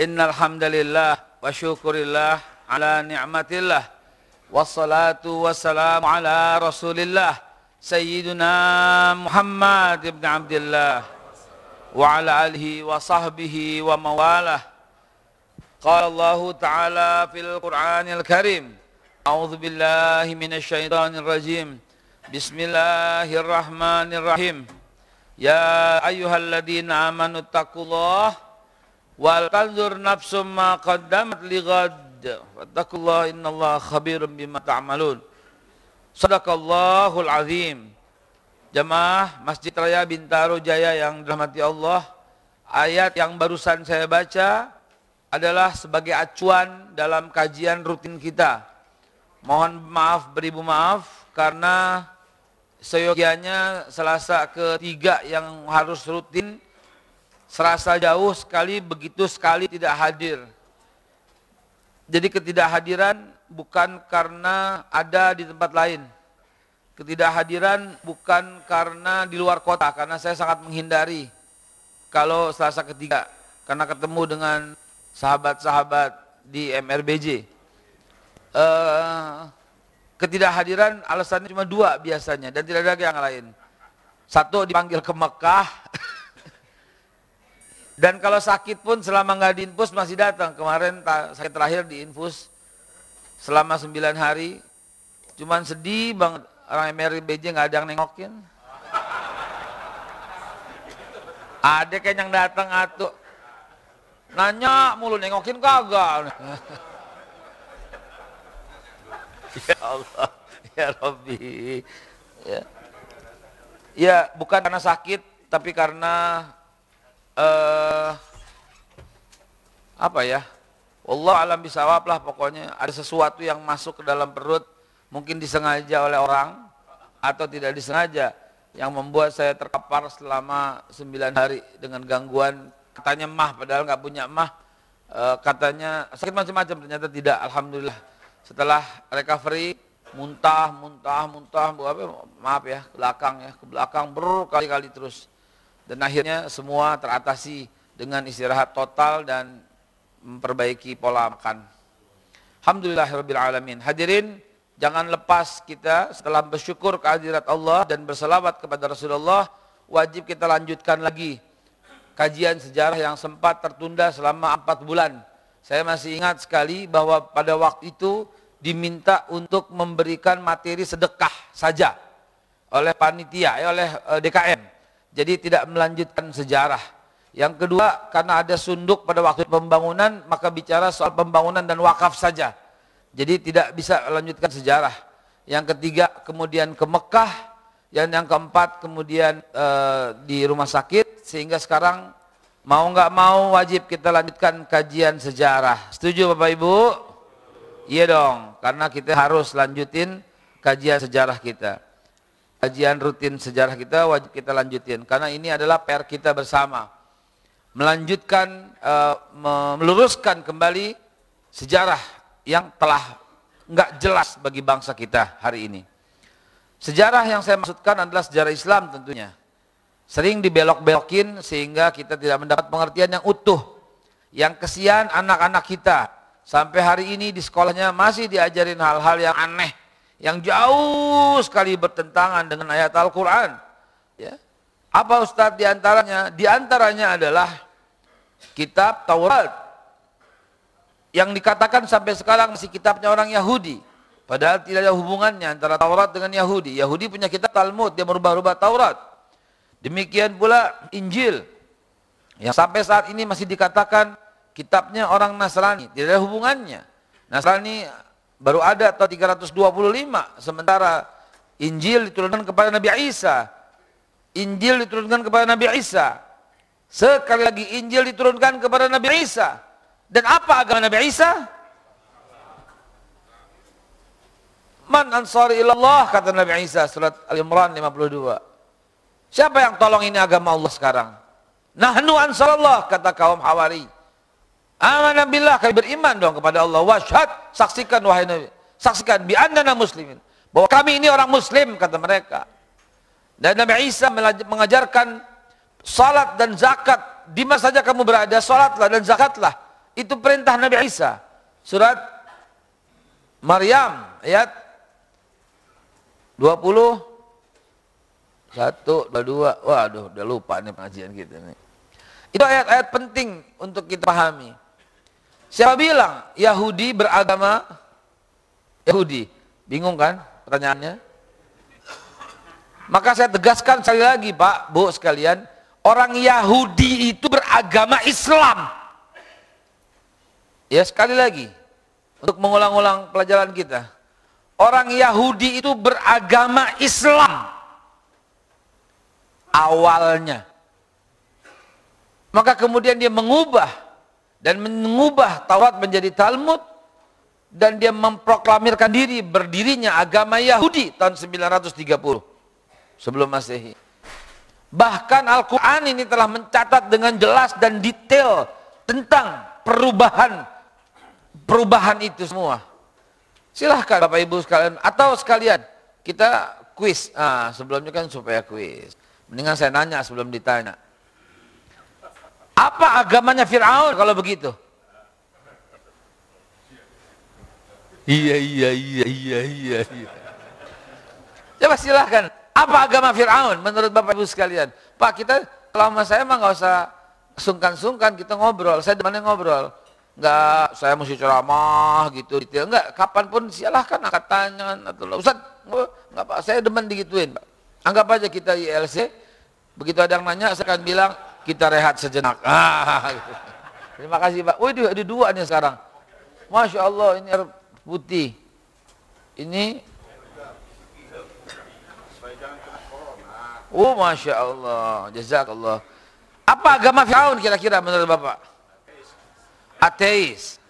Innal hamdalillah wa syukurillah ala ni'matillah. Wassalatu wassalamu ala rasulillah. Sayyidina Muhammad ibn Abdullah wa ala alihi wa sahbihi wa mawalah. Qala Allah ta'ala fil Qur'anil Karim. A'udzu billahi minasy syaithanir rajim. Bismillahirrahmanirrahim. Ya ayyuhalladzina amanu taqullaha wal tanzur nafsum ma qaddamat lighad wattaqullaha innallaha khabirum bima ta'malun. Sadaqallahul azim. Jamaah Masjid Raya Bintaro Jaya yang dirahmati Allah. Ayat yang barusan saya baca adalah sebagai acuan dalam kajian rutin kita. Mohon maaf beribu maaf karena seyogianya selasa ketiga yang harus rutin serasa jauh sekali, begitu sekali tidak hadir. Jadi ketidakhadiran bukan karena ada di tempat lain. Ketidakhadiran bukan karena di luar kota, karena saya sangat menghindari kalau selasa ketiga, karena ketemu dengan sahabat-sahabat di MRBJ. Uh, eh, ketidakhadiran alasannya cuma dua biasanya dan tidak ada yang lain. Satu dipanggil ke Mekah, Dan kalau sakit pun selama nggak diinfus masih datang. Kemarin sakit terakhir diinfus selama 9 hari. Cuman sedih banget orang MRI BJ nggak ada yang nengokin. Ada kayak yang datang atuh. Nanya mulu nengokin kagak. ya Allah, ya Rabbi. Ya. ya bukan karena sakit, tapi karena uh, apa ya? Allah alam bisawab lah pokoknya. Ada sesuatu yang masuk ke dalam perut mungkin disengaja oleh orang atau tidak disengaja yang membuat saya terkapar selama 9 hari dengan gangguan. Katanya mah padahal nggak punya mah. E, katanya sakit macam-macam ternyata tidak. Alhamdulillah. Setelah recovery muntah muntah muntah apa maaf ya ke belakang ya ke belakang berkali-kali terus dan akhirnya semua teratasi dengan istirahat total dan memperbaiki pola makan. Alhamdulillahirrabbilalamin. Hadirin, jangan lepas kita setelah bersyukur kehadirat Allah dan berselawat kepada Rasulullah, wajib kita lanjutkan lagi kajian sejarah yang sempat tertunda selama empat bulan. Saya masih ingat sekali bahwa pada waktu itu diminta untuk memberikan materi sedekah saja oleh panitia, eh, oleh eh, DKM. Jadi tidak melanjutkan sejarah. Yang kedua, karena ada sunduk pada waktu pembangunan, maka bicara soal pembangunan dan wakaf saja. Jadi tidak bisa melanjutkan sejarah. Yang ketiga, kemudian ke Mekah. Dan yang keempat, kemudian e, di rumah sakit. Sehingga sekarang mau nggak mau wajib kita lanjutkan kajian sejarah. Setuju Bapak Ibu? Iya dong, karena kita harus lanjutin kajian sejarah kita kajian rutin sejarah kita wajib kita lanjutin. Karena ini adalah PR kita bersama. Melanjutkan uh, meluruskan kembali sejarah yang telah nggak jelas bagi bangsa kita hari ini. Sejarah yang saya maksudkan adalah sejarah Islam tentunya. Sering dibelok-belokin sehingga kita tidak mendapat pengertian yang utuh yang kesian anak-anak kita. Sampai hari ini di sekolahnya masih diajarin hal-hal yang aneh yang jauh sekali bertentangan dengan ayat Al-Quran. Ya. Apa Ustadz di antaranya? Di antaranya adalah kitab Taurat yang dikatakan sampai sekarang masih kitabnya orang Yahudi. Padahal tidak ada hubungannya antara Taurat dengan Yahudi. Yahudi punya kitab Talmud, dia merubah-rubah Taurat. Demikian pula Injil yang sampai saat ini masih dikatakan kitabnya orang Nasrani, tidak ada hubungannya. Nasrani baru ada atau 325 sementara Injil diturunkan kepada Nabi Isa. Injil diturunkan kepada Nabi Isa. Sekali lagi Injil diturunkan kepada Nabi Isa. Dan apa agama Nabi Isa? Man ansari ilallah kata Nabi Isa surat Al-Imran 52 Siapa yang tolong ini agama Allah sekarang? Nahnu ansarallah kata kaum Hawari Amanah billah kami beriman dong kepada Allah. Washad saksikan wahai Nabi. Saksikan bi annana muslimin. Bahwa kami ini orang muslim kata mereka. Dan Nabi Isa mengajarkan salat dan zakat. Di mana saja kamu berada, salatlah dan zakatlah. Itu perintah Nabi Isa. Surat Maryam ayat 20 satu, dua, dua. Waduh, udah lupa nih pengajian kita nih. Itu ayat-ayat penting untuk kita pahami. Siapa bilang Yahudi beragama Yahudi? Bingung kan pertanyaannya? Maka saya tegaskan sekali lagi Pak, Bu sekalian, orang Yahudi itu beragama Islam. Ya sekali lagi, untuk mengulang-ulang pelajaran kita. Orang Yahudi itu beragama Islam awalnya. Maka kemudian dia mengubah dan mengubah Taurat menjadi Talmud dan dia memproklamirkan diri berdirinya agama Yahudi tahun 930 sebelum Masehi. Bahkan Al-Quran ini telah mencatat dengan jelas dan detail tentang perubahan perubahan itu semua. Silahkan Bapak Ibu sekalian atau sekalian kita kuis. Ah, sebelumnya kan supaya kuis. Mendingan saya nanya sebelum ditanya. Apa agamanya Fir'aun kalau begitu? Iya, iya, iya, iya, iya, iya. Coba silahkan. Apa agama Fir'aun menurut Bapak Ibu sekalian? Pak, kita kalau sama saya mah nggak usah sungkan-sungkan, kita ngobrol. Saya demannya ngobrol. Enggak, saya mesti ceramah gitu, gitu. Enggak, kapan pun silahkan angkat tangan atau Ustaz, enggak Pak, saya demen digituin, Pak. Anggap aja kita ILC, begitu ada yang nanya saya akan bilang kita rehat sejenak. Ah. Terima kasih Pak. Waduh ada dua nih sekarang. Masya Allah ini air putih. Ini Oh Masya Allah, Jazakallah. Apa agama Fir'aun kira-kira menurut Bapak? Ateis.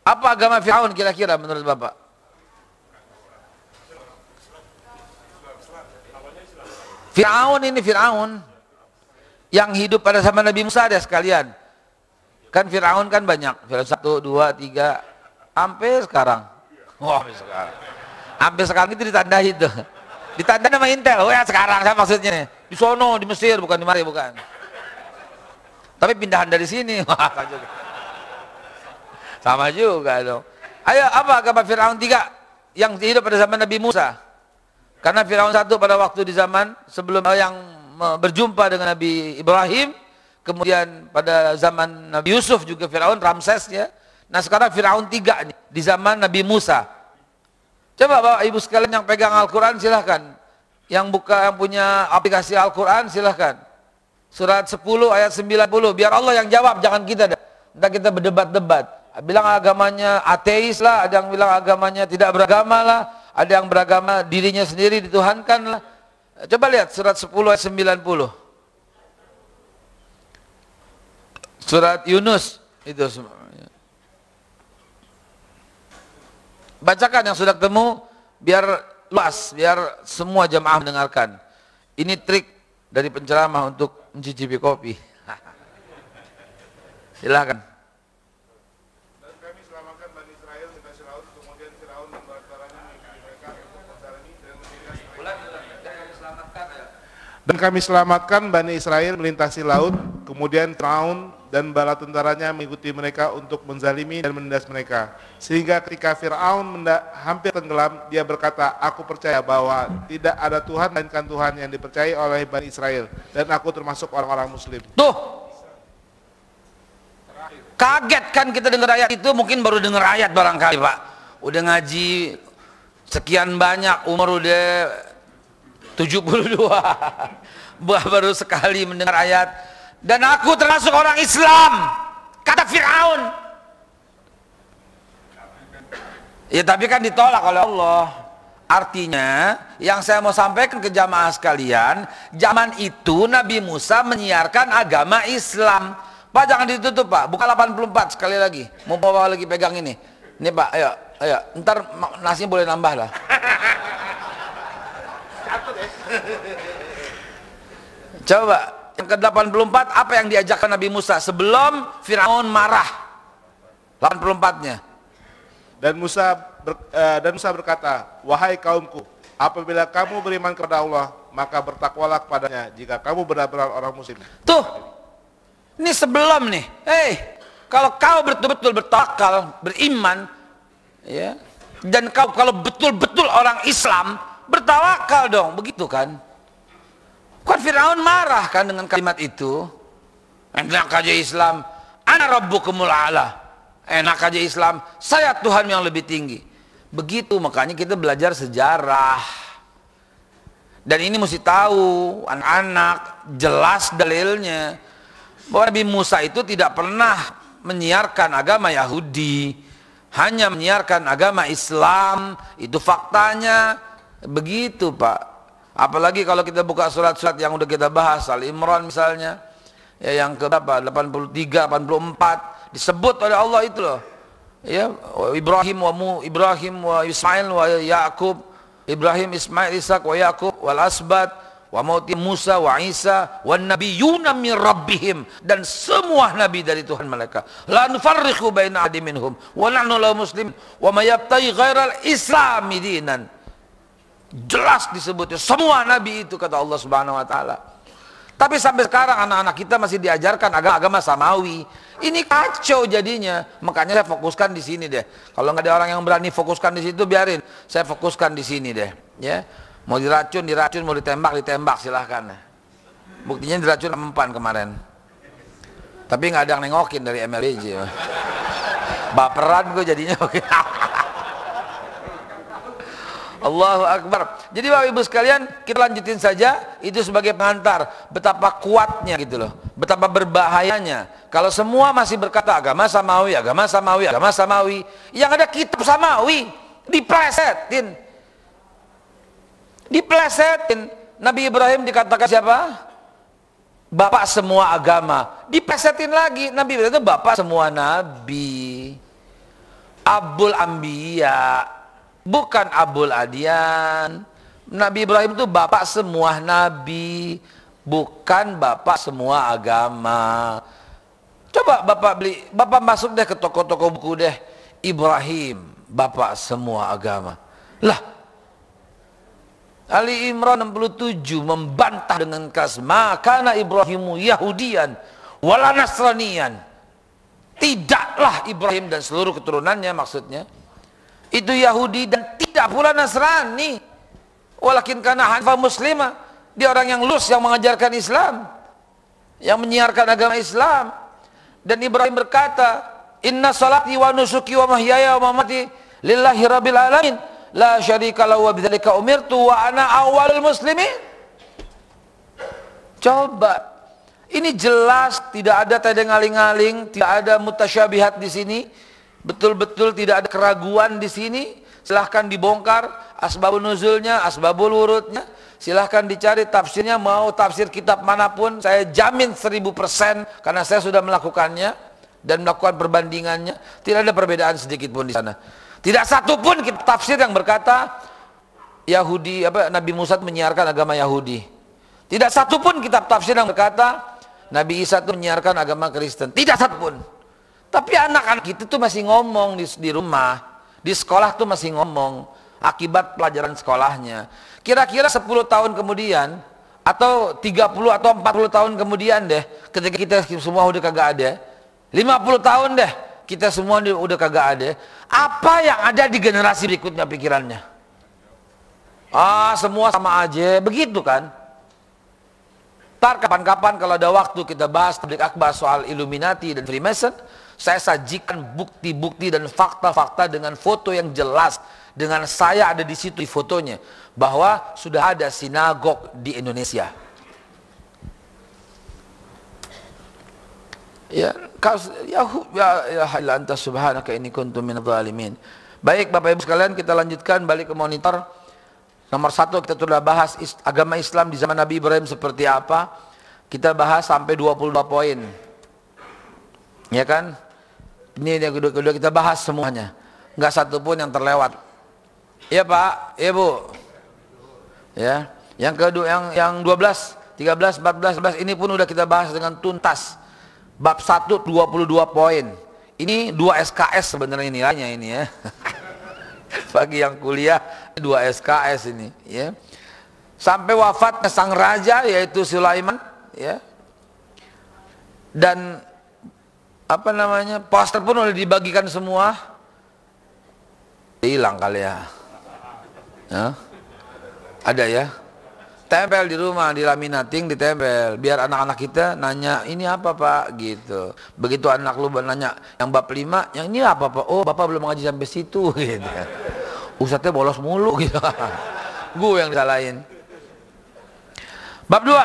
Apa agama Fir'aun kira-kira menurut Bapak? Fir'aun ini Fir'aun yang hidup pada zaman Nabi Musa ada sekalian. Kan Fir'aun kan banyak. Fir'aun satu, dua, tiga, sampai sekarang. Wah, sampai sekarang. Sampai sekarang itu ditanda itu. Ditanda nama Intel. Oh ya sekarang saya maksudnya. Di sono, di Mesir, bukan di mari, bukan. Tapi pindahan dari sini. Wah, juga. Sama juga dong. Ayo, apa agama Fir'aun tiga yang hidup pada zaman Nabi Musa? Karena Firaun satu pada waktu di zaman sebelum yang berjumpa dengan Nabi Ibrahim, kemudian pada zaman Nabi Yusuf juga Firaun Ramses ya. Nah sekarang Firaun tiga nih di zaman Nabi Musa. Coba bapak ibu sekalian yang pegang Al-Quran silahkan. Yang buka yang punya aplikasi Al-Quran silahkan. Surat 10 ayat 90. Biar Allah yang jawab, jangan kita. Entah kita berdebat-debat. Bilang agamanya ateis lah, ada yang bilang agamanya tidak beragama lah ada yang beragama dirinya sendiri dituhankan lah. Coba lihat surat 10 ayat 90. Surat Yunus itu. Bacakan yang sudah ketemu biar luas, biar semua jamaah mendengarkan. Ini trik dari penceramah untuk mencicipi kopi. Silakan. Dan kami selamatkan Bani Israel melintasi laut, kemudian Fir'aun dan bala tentaranya mengikuti mereka untuk menzalimi dan menindas mereka. Sehingga ketika Fir'aun hampir tenggelam, dia berkata, aku percaya bahwa tidak ada Tuhan melainkan Tuhan yang dipercayai oleh Bani Israel. Dan aku termasuk orang-orang muslim. Tuh, kaget kan kita dengar ayat itu, mungkin baru dengar ayat barangkali Pak. Udah ngaji sekian banyak, umur udah 72 baru sekali mendengar ayat. Dan aku termasuk orang Islam. Kata Fir'aun. Ya tapi kan ditolak oleh Allah. Artinya yang saya mau sampaikan ke jamaah sekalian zaman itu Nabi Musa menyiarkan agama Islam. Pak jangan ditutup Pak. Buka 84 sekali lagi. Mau bawa lagi pegang ini. Ini Pak ayo ayo. Ntar nasinya boleh nambah lah Coba yang ke-84 apa yang diajarkan Nabi Musa sebelum Firaun marah? 84-nya. Dan Musa ber, uh, dan Musa berkata, "Wahai kaumku, apabila kamu beriman kepada Allah, maka bertakwalah kepadanya jika kamu benar-benar orang muslim." Tuh. Ini sebelum nih. Hei, kalau kau betul-betul bertawakal, beriman, ya, dan kau kalau betul-betul orang Islam, bertawakal dong, begitu kan? Kan Fir'aun marah kan dengan kalimat itu. Enak aja Islam, ana rabbukumul ala. Enak aja Islam, saya Tuhan yang lebih tinggi. Begitu makanya kita belajar sejarah. Dan ini mesti tahu anak-anak jelas dalilnya bahwa Nabi Musa itu tidak pernah menyiarkan agama Yahudi, hanya menyiarkan agama Islam. Itu faktanya begitu, Pak. Apalagi kalau kita buka surat-surat yang udah kita bahas, Al Imran misalnya, ya yang ke berapa? 83, 84 disebut oleh Allah itu loh. Ya, Ibrahim wa Mu, Ibrahim wa Ismail wa Yakub, Ibrahim, Ismail, Ishak wa Yakub wal asbat wa mauti Musa wa Isa wa nabiyuna min rabbihim dan semua nabi dari Tuhan mereka la nufarriqu baina ahadin minhum wa nahnu lahu muslim wa may yabtaghi ghairal islami dinan jelas disebutnya semua nabi itu kata Allah Subhanahu wa taala tapi sampai sekarang anak-anak kita masih diajarkan agama-agama samawi ini kacau jadinya makanya saya fokuskan di sini deh kalau nggak ada orang yang berani fokuskan di situ biarin saya fokuskan di sini deh ya Mau diracun, diracun, mau ditembak, ditembak silahkan. Buktinya diracun empan kemarin. Tapi nggak ada yang nengokin dari MLBJ. Baperan gue jadinya. Allahu Akbar. Jadi Bapak Ibu sekalian, kita lanjutin saja itu sebagai pengantar betapa kuatnya gitu loh. Betapa berbahayanya. Kalau semua masih berkata agama samawi, agama samawi, agama samawi, yang ada kitab samawi diplesetin Diplesetin. Nabi Ibrahim dikatakan siapa? Bapak semua agama. Diplesetin lagi. Nabi Ibrahim itu bapak semua nabi. Abul Ambiya. Bukan Abul Adian. Nabi Ibrahim itu bapak semua nabi. Bukan bapak semua agama. Coba bapak beli, bapak masuk deh ke toko-toko buku deh. Ibrahim, bapak semua agama. Lah, Ali Imran 67 membantah dengan keras makana Ibrahimu Yahudian wala Nasranian tidaklah Ibrahim dan seluruh keturunannya maksudnya itu Yahudi dan tidak pula Nasrani walakin karena hanfa muslimah dia orang yang lus yang mengajarkan Islam yang menyiarkan agama Islam dan Ibrahim berkata inna salati wa nusuki wa mahyaya wa mamati lillahi rabbil alamin la syarika lahu wa bidzalika umirtu wa ana awalul muslimin. Coba ini jelas tidak ada tedeng aling-aling, tidak ada mutasyabihat di sini. Betul-betul tidak ada keraguan di sini. Silahkan dibongkar asbabun nuzulnya, asbabul wurudnya. Silahkan dicari tafsirnya, mau tafsir kitab mana pun, saya jamin seribu persen karena saya sudah melakukannya dan melakukan perbandingannya. Tidak ada perbedaan sedikit pun di sana. Tidak satu pun tafsir yang berkata Yahudi apa Nabi Musa menyiarkan agama Yahudi. Tidak satu pun kitab tafsir yang berkata Nabi Isa itu menyiarkan agama Kristen. Tidak satu pun. Tapi anak-anak itu tuh masih ngomong di, di rumah, di sekolah tuh masih ngomong akibat pelajaran sekolahnya. Kira-kira 10 tahun kemudian atau 30 atau 40 tahun kemudian deh ketika kita semua udah kagak ada 50 tahun deh kita semua udah kagak ada apa yang ada di generasi berikutnya pikirannya ah semua sama aja begitu kan Ntar kapan-kapan kalau ada waktu kita bahas tablik akbar soal Illuminati dan Freemason saya sajikan bukti-bukti dan fakta-fakta dengan foto yang jelas dengan saya ada di situ di fotonya bahwa sudah ada sinagog di Indonesia Ya, ya ya ya anta subhanaka ini kuntum min zalimin. Baik Bapak Ibu sekalian kita lanjutkan balik ke monitor. Nomor satu kita sudah bahas agama Islam di zaman Nabi Ibrahim seperti apa. Kita bahas sampai 22 poin. Ya kan? Ini yang kedua, kedua kita bahas semuanya. Enggak satu pun yang terlewat. Ya Pak, ya Bu. Ya. Yang kedua yang yang 12, 13, 14, 14 ini pun udah kita bahas dengan tuntas Bab 1 22 poin. Ini 2 SKS sebenarnya nilainya ini ya. Bagi yang kuliah 2 SKS ini ya. Sampai wafatnya sang raja yaitu Sulaiman ya. Dan apa namanya poster pun udah dibagikan semua. Hilang kali ya, ya? ada ya. Tempel di rumah di laminating ditempel biar anak-anak kita nanya ini apa pak? Gitu. Begitu anak lu nanya yang bab lima yang ini apa pak? Oh bapak belum ngaji sampai situ. Gitu ustadznya bolos mulu gitu. Gue yang disalahin. Bab dua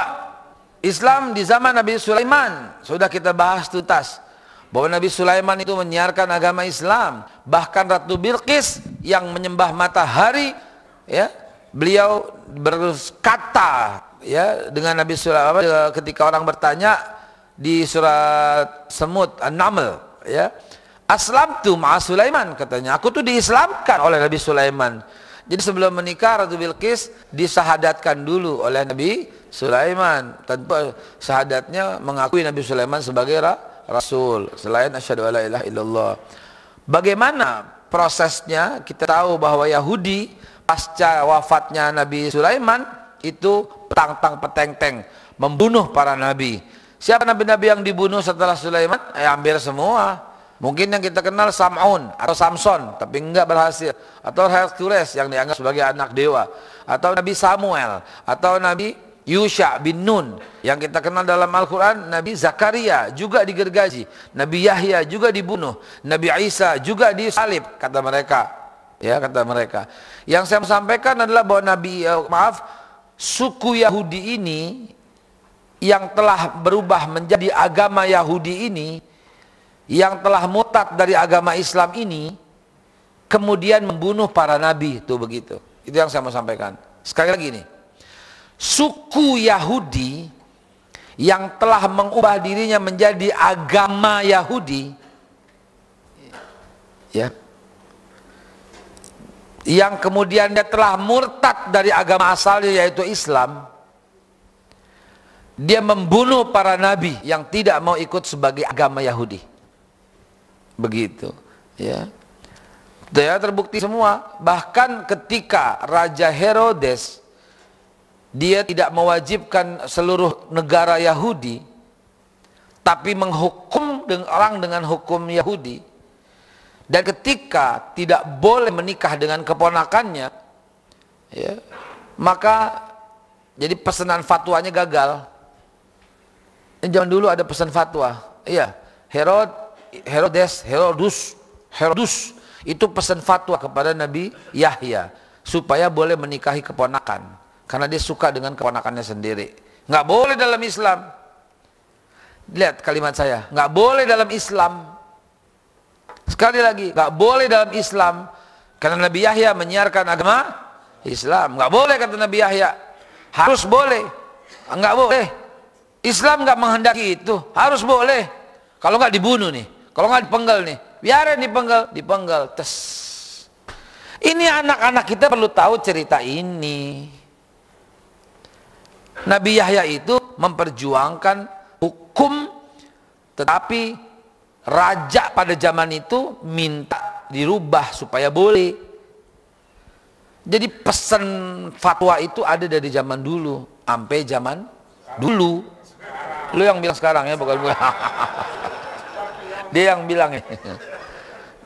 Islam di zaman Nabi Sulaiman. Sudah kita bahas tuntas bahwa Nabi Sulaiman itu menyiarkan agama Islam. Bahkan Ratu Bilqis yang menyembah matahari ya beliau berkata ya dengan Nabi Sulaiman ketika orang bertanya di surat Semut An-Naml ya Aslam tu ma Sulaiman? katanya. Aku tuh diislamkan oleh Nabi Sulaiman. Jadi sebelum menikah Ratu Bilqis disahadatkan dulu oleh Nabi Sulaiman. Tentu sahadatnya mengakui Nabi Sulaiman sebagai rasul selain asyhadu alla ilaha illallah bagaimana prosesnya kita tahu bahwa Yahudi pasca wafatnya Nabi Sulaiman itu petang-tang peteng-teng membunuh para nabi. Siapa nabi-nabi yang dibunuh setelah Sulaiman? Eh, hampir semua. Mungkin yang kita kenal Sam'un atau Samson, tapi enggak berhasil. Atau Hercules yang dianggap sebagai anak dewa. Atau Nabi Samuel, atau Nabi Yusha bin Nun yang kita kenal dalam Al-Quran Nabi Zakaria juga digergaji Nabi Yahya juga dibunuh Nabi Isa juga disalib kata mereka. Ya kata mereka. Yang saya sampaikan adalah bahwa Nabi uh, maaf suku Yahudi ini yang telah berubah menjadi agama Yahudi ini yang telah mutat dari agama Islam ini kemudian membunuh para nabi itu begitu. Itu yang saya mau sampaikan. Sekali lagi nih suku Yahudi yang telah mengubah dirinya menjadi agama Yahudi ya yang kemudian dia telah murtad dari agama asalnya yaitu Islam dia membunuh para nabi yang tidak mau ikut sebagai agama Yahudi. Begitu ya. Dia terbukti semua. Bahkan ketika Raja Herodes dia tidak mewajibkan seluruh negara Yahudi tapi menghukum orang dengan hukum Yahudi. Dan ketika tidak boleh menikah dengan keponakannya ya, maka jadi pesanan fatwanya gagal. Ini zaman dulu ada pesan fatwa. Iya Herod Herodes Herodus Herodus. Itu pesan fatwa kepada Nabi Yahya supaya boleh menikahi keponakan karena dia suka dengan keponakannya sendiri nggak boleh dalam Islam lihat kalimat saya nggak boleh dalam Islam Sekali lagi, nggak boleh dalam Islam karena Nabi Yahya menyiarkan agama Islam. Nggak boleh kata Nabi Yahya. Harus boleh. Nggak boleh. Islam nggak menghendaki itu. Harus boleh. Kalau nggak dibunuh nih. Kalau nggak dipenggal nih. Biarin dipenggal. Dipenggal. Tes. Ini anak-anak kita perlu tahu cerita ini. Nabi Yahya itu memperjuangkan hukum tetapi raja pada zaman itu minta dirubah supaya boleh. Jadi pesan fatwa itu ada dari zaman dulu sampai zaman dulu. Lu yang bilang sekarang ya bukan gue dia yang bilang ya.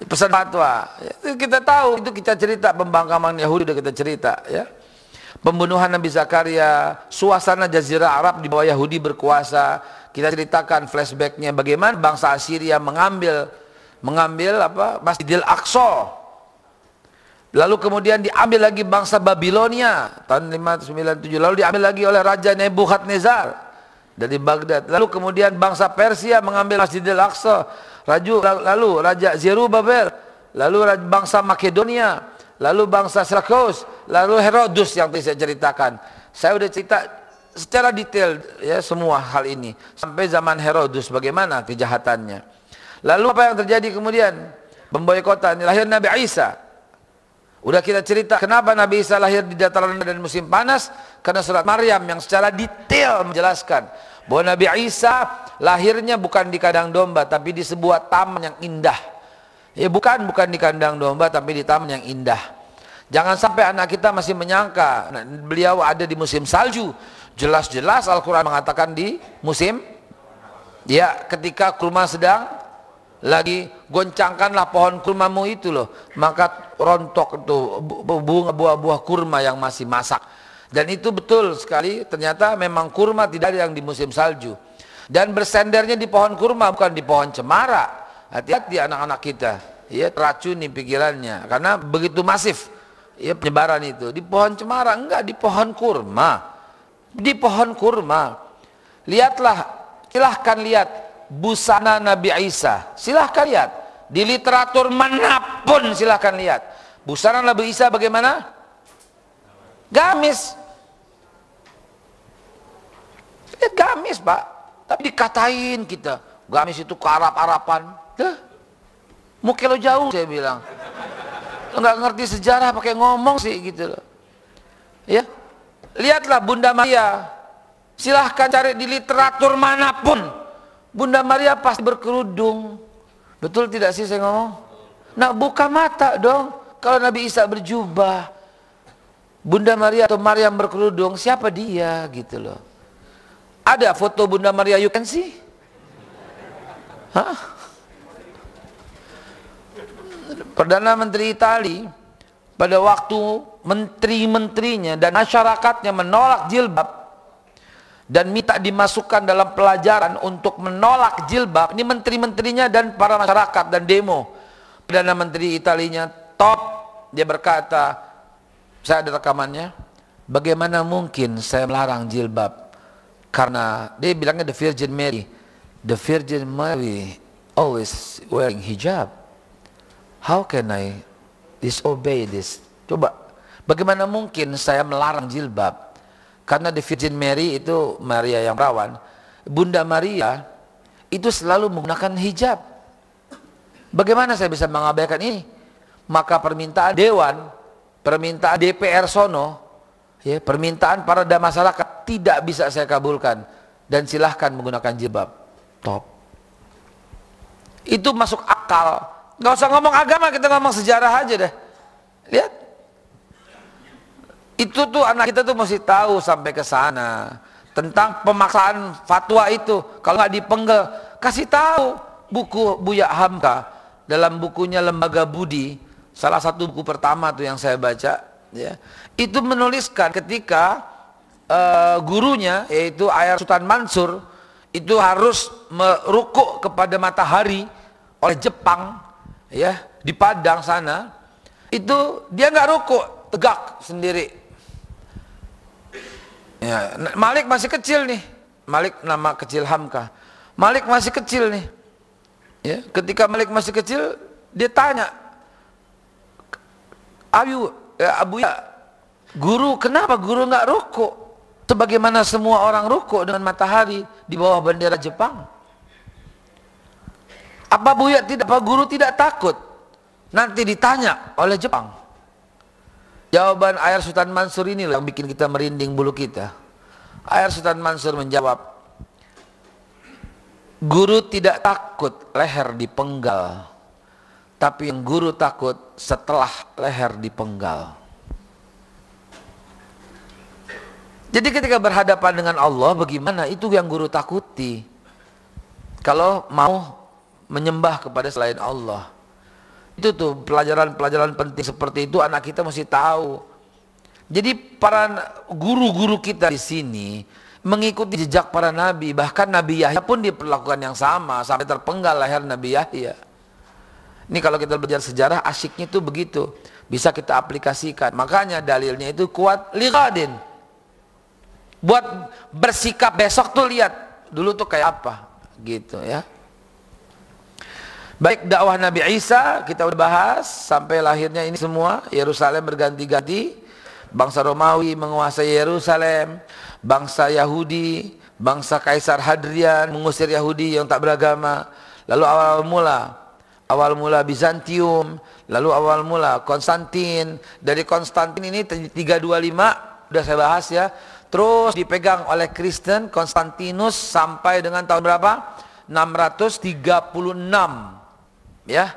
Pesan fatwa. Kita tahu itu kita cerita pembangkaman Yahudi udah kita cerita ya pembunuhan Nabi Zakaria suasana jazirah Arab di bawah Yahudi berkuasa. Kita ceritakan flashbacknya bagaimana bangsa Assyria mengambil mengambil apa? Masjidil Aqsa. Lalu kemudian diambil lagi bangsa Babilonia tahun 597 lalu diambil lagi oleh Raja Nebukadnezar dari Baghdad. Lalu kemudian bangsa Persia mengambil Masjidil Aqsa. Raju, lalu Raja Zerubabel lalu bangsa Makedonia lalu bangsa Syracuse lalu Herodus yang tadi saya ceritakan saya udah cerita secara detail ya semua hal ini sampai zaman Herodus bagaimana kejahatannya. Lalu apa yang terjadi kemudian? Pemboikotan lahir Nabi Isa. Udah kita cerita kenapa Nabi Isa lahir di dataran dan musim panas karena surat Maryam yang secara detail menjelaskan bahwa Nabi Isa lahirnya bukan di kandang domba tapi di sebuah taman yang indah. Ya bukan bukan di kandang domba tapi di taman yang indah. Jangan sampai anak kita masih menyangka nah, beliau ada di musim salju. Jelas-jelas Al-Quran mengatakan di musim ya ketika kurma sedang lagi goncangkanlah pohon kurmamu itu loh. Maka rontok itu bunga buah-buah kurma yang masih masak. Dan itu betul sekali ternyata memang kurma tidak ada yang di musim salju. Dan bersendernya di pohon kurma bukan di pohon cemara hati-hati anak-anak kita ya teracuni pikirannya karena begitu masif ya penyebaran itu di pohon cemara enggak di pohon kurma di pohon kurma lihatlah silahkan lihat busana Nabi Isa. Silahkan lihat. Di literatur mana pun silahkan lihat. Busana Nabi Isa bagaimana? Gamis. Ya, gamis pak. Tapi dikatain kita. Gamis itu ke Arab-Arapan. Mau kilo jauh saya bilang. Enggak ngerti sejarah pakai ngomong sih gitu loh. Ya. Lihatlah Bunda Maria. Silahkan cari di literatur mana pun Bunda Maria pasti berkerudung. Betul tidak sih saya ngomong? Nah buka mata dong. Kalau Nabi Isa berjubah. Bunda Maria atau Maryam berkerudung, siapa dia gitu loh. Ada foto Bunda Maria you can see? Hah? Perdana Menteri Itali pada waktu menteri-menterinya dan masyarakatnya menolak jilbab dan minta dimasukkan dalam pelajaran untuk menolak jilbab ini menteri-menterinya dan para masyarakat dan demo. Perdana Menteri Italinya top. Dia berkata saya ada rekamannya. Bagaimana mungkin saya melarang jilbab? Karena dia bilangnya the Virgin Mary. The Virgin Mary always wearing hijab how can I disobey this coba bagaimana mungkin saya melarang jilbab karena the Virgin Mary itu Maria yang perawan. Bunda Maria itu selalu menggunakan hijab. Bagaimana saya bisa mengabaikan ini? Maka permintaan dewan, permintaan DPR sono, ya, permintaan para masyarakat tidak bisa saya kabulkan dan silahkan menggunakan jilbab. Top. Itu masuk akal. Gak usah ngomong agama, kita ngomong sejarah aja deh. Lihat, itu tuh anak kita tuh mesti tahu sampai ke sana tentang pemaksaan fatwa itu. Kalau nggak dipenggal, kasih tahu buku Buya Hamka dalam bukunya Lembaga Budi, salah satu buku pertama tuh yang saya baca, ya, itu menuliskan ketika uh, gurunya yaitu Ayar Sultan Mansur itu harus merukuk kepada matahari oleh Jepang, ya di Padang sana, itu dia nggak rukuk tegak sendiri Ya, Malik masih kecil nih. Malik nama kecil Hamka. Malik masih kecil nih. Ya, ketika Malik masih kecil, dia tanya, Ayu, ya, Abu ya, guru kenapa guru nggak ruku? Sebagaimana semua orang ruku dengan matahari di bawah bendera Jepang. Apa Buya tidak, apa guru tidak takut? Nanti ditanya oleh Jepang. Jawaban Ayar Sultan Mansur ini yang bikin kita merinding bulu kita. Ayar Sultan Mansur menjawab, Guru tidak takut leher dipenggal, tapi yang guru takut setelah leher dipenggal. Jadi ketika berhadapan dengan Allah bagaimana itu yang guru takuti. Kalau mau menyembah kepada selain Allah. Itu tuh pelajaran-pelajaran penting seperti itu anak kita mesti tahu. Jadi para guru-guru kita di sini mengikuti jejak para nabi, bahkan Nabi Yahya pun diperlakukan yang sama sampai terpenggal leher Nabi Yahya. Ini kalau kita belajar sejarah asyiknya itu begitu, bisa kita aplikasikan. Makanya dalilnya itu kuat liqadin. Buat bersikap besok tuh lihat dulu tuh kayak apa gitu ya. Baik dakwah Nabi Isa kita udah bahas sampai lahirnya ini semua Yerusalem berganti-ganti bangsa Romawi menguasai Yerusalem bangsa Yahudi bangsa Kaisar Hadrian mengusir Yahudi yang tak beragama lalu awal mula awal mula Bizantium lalu awal mula Konstantin dari Konstantin ini 325 udah saya bahas ya terus dipegang oleh Kristen Konstantinus sampai dengan tahun berapa? 636 ya.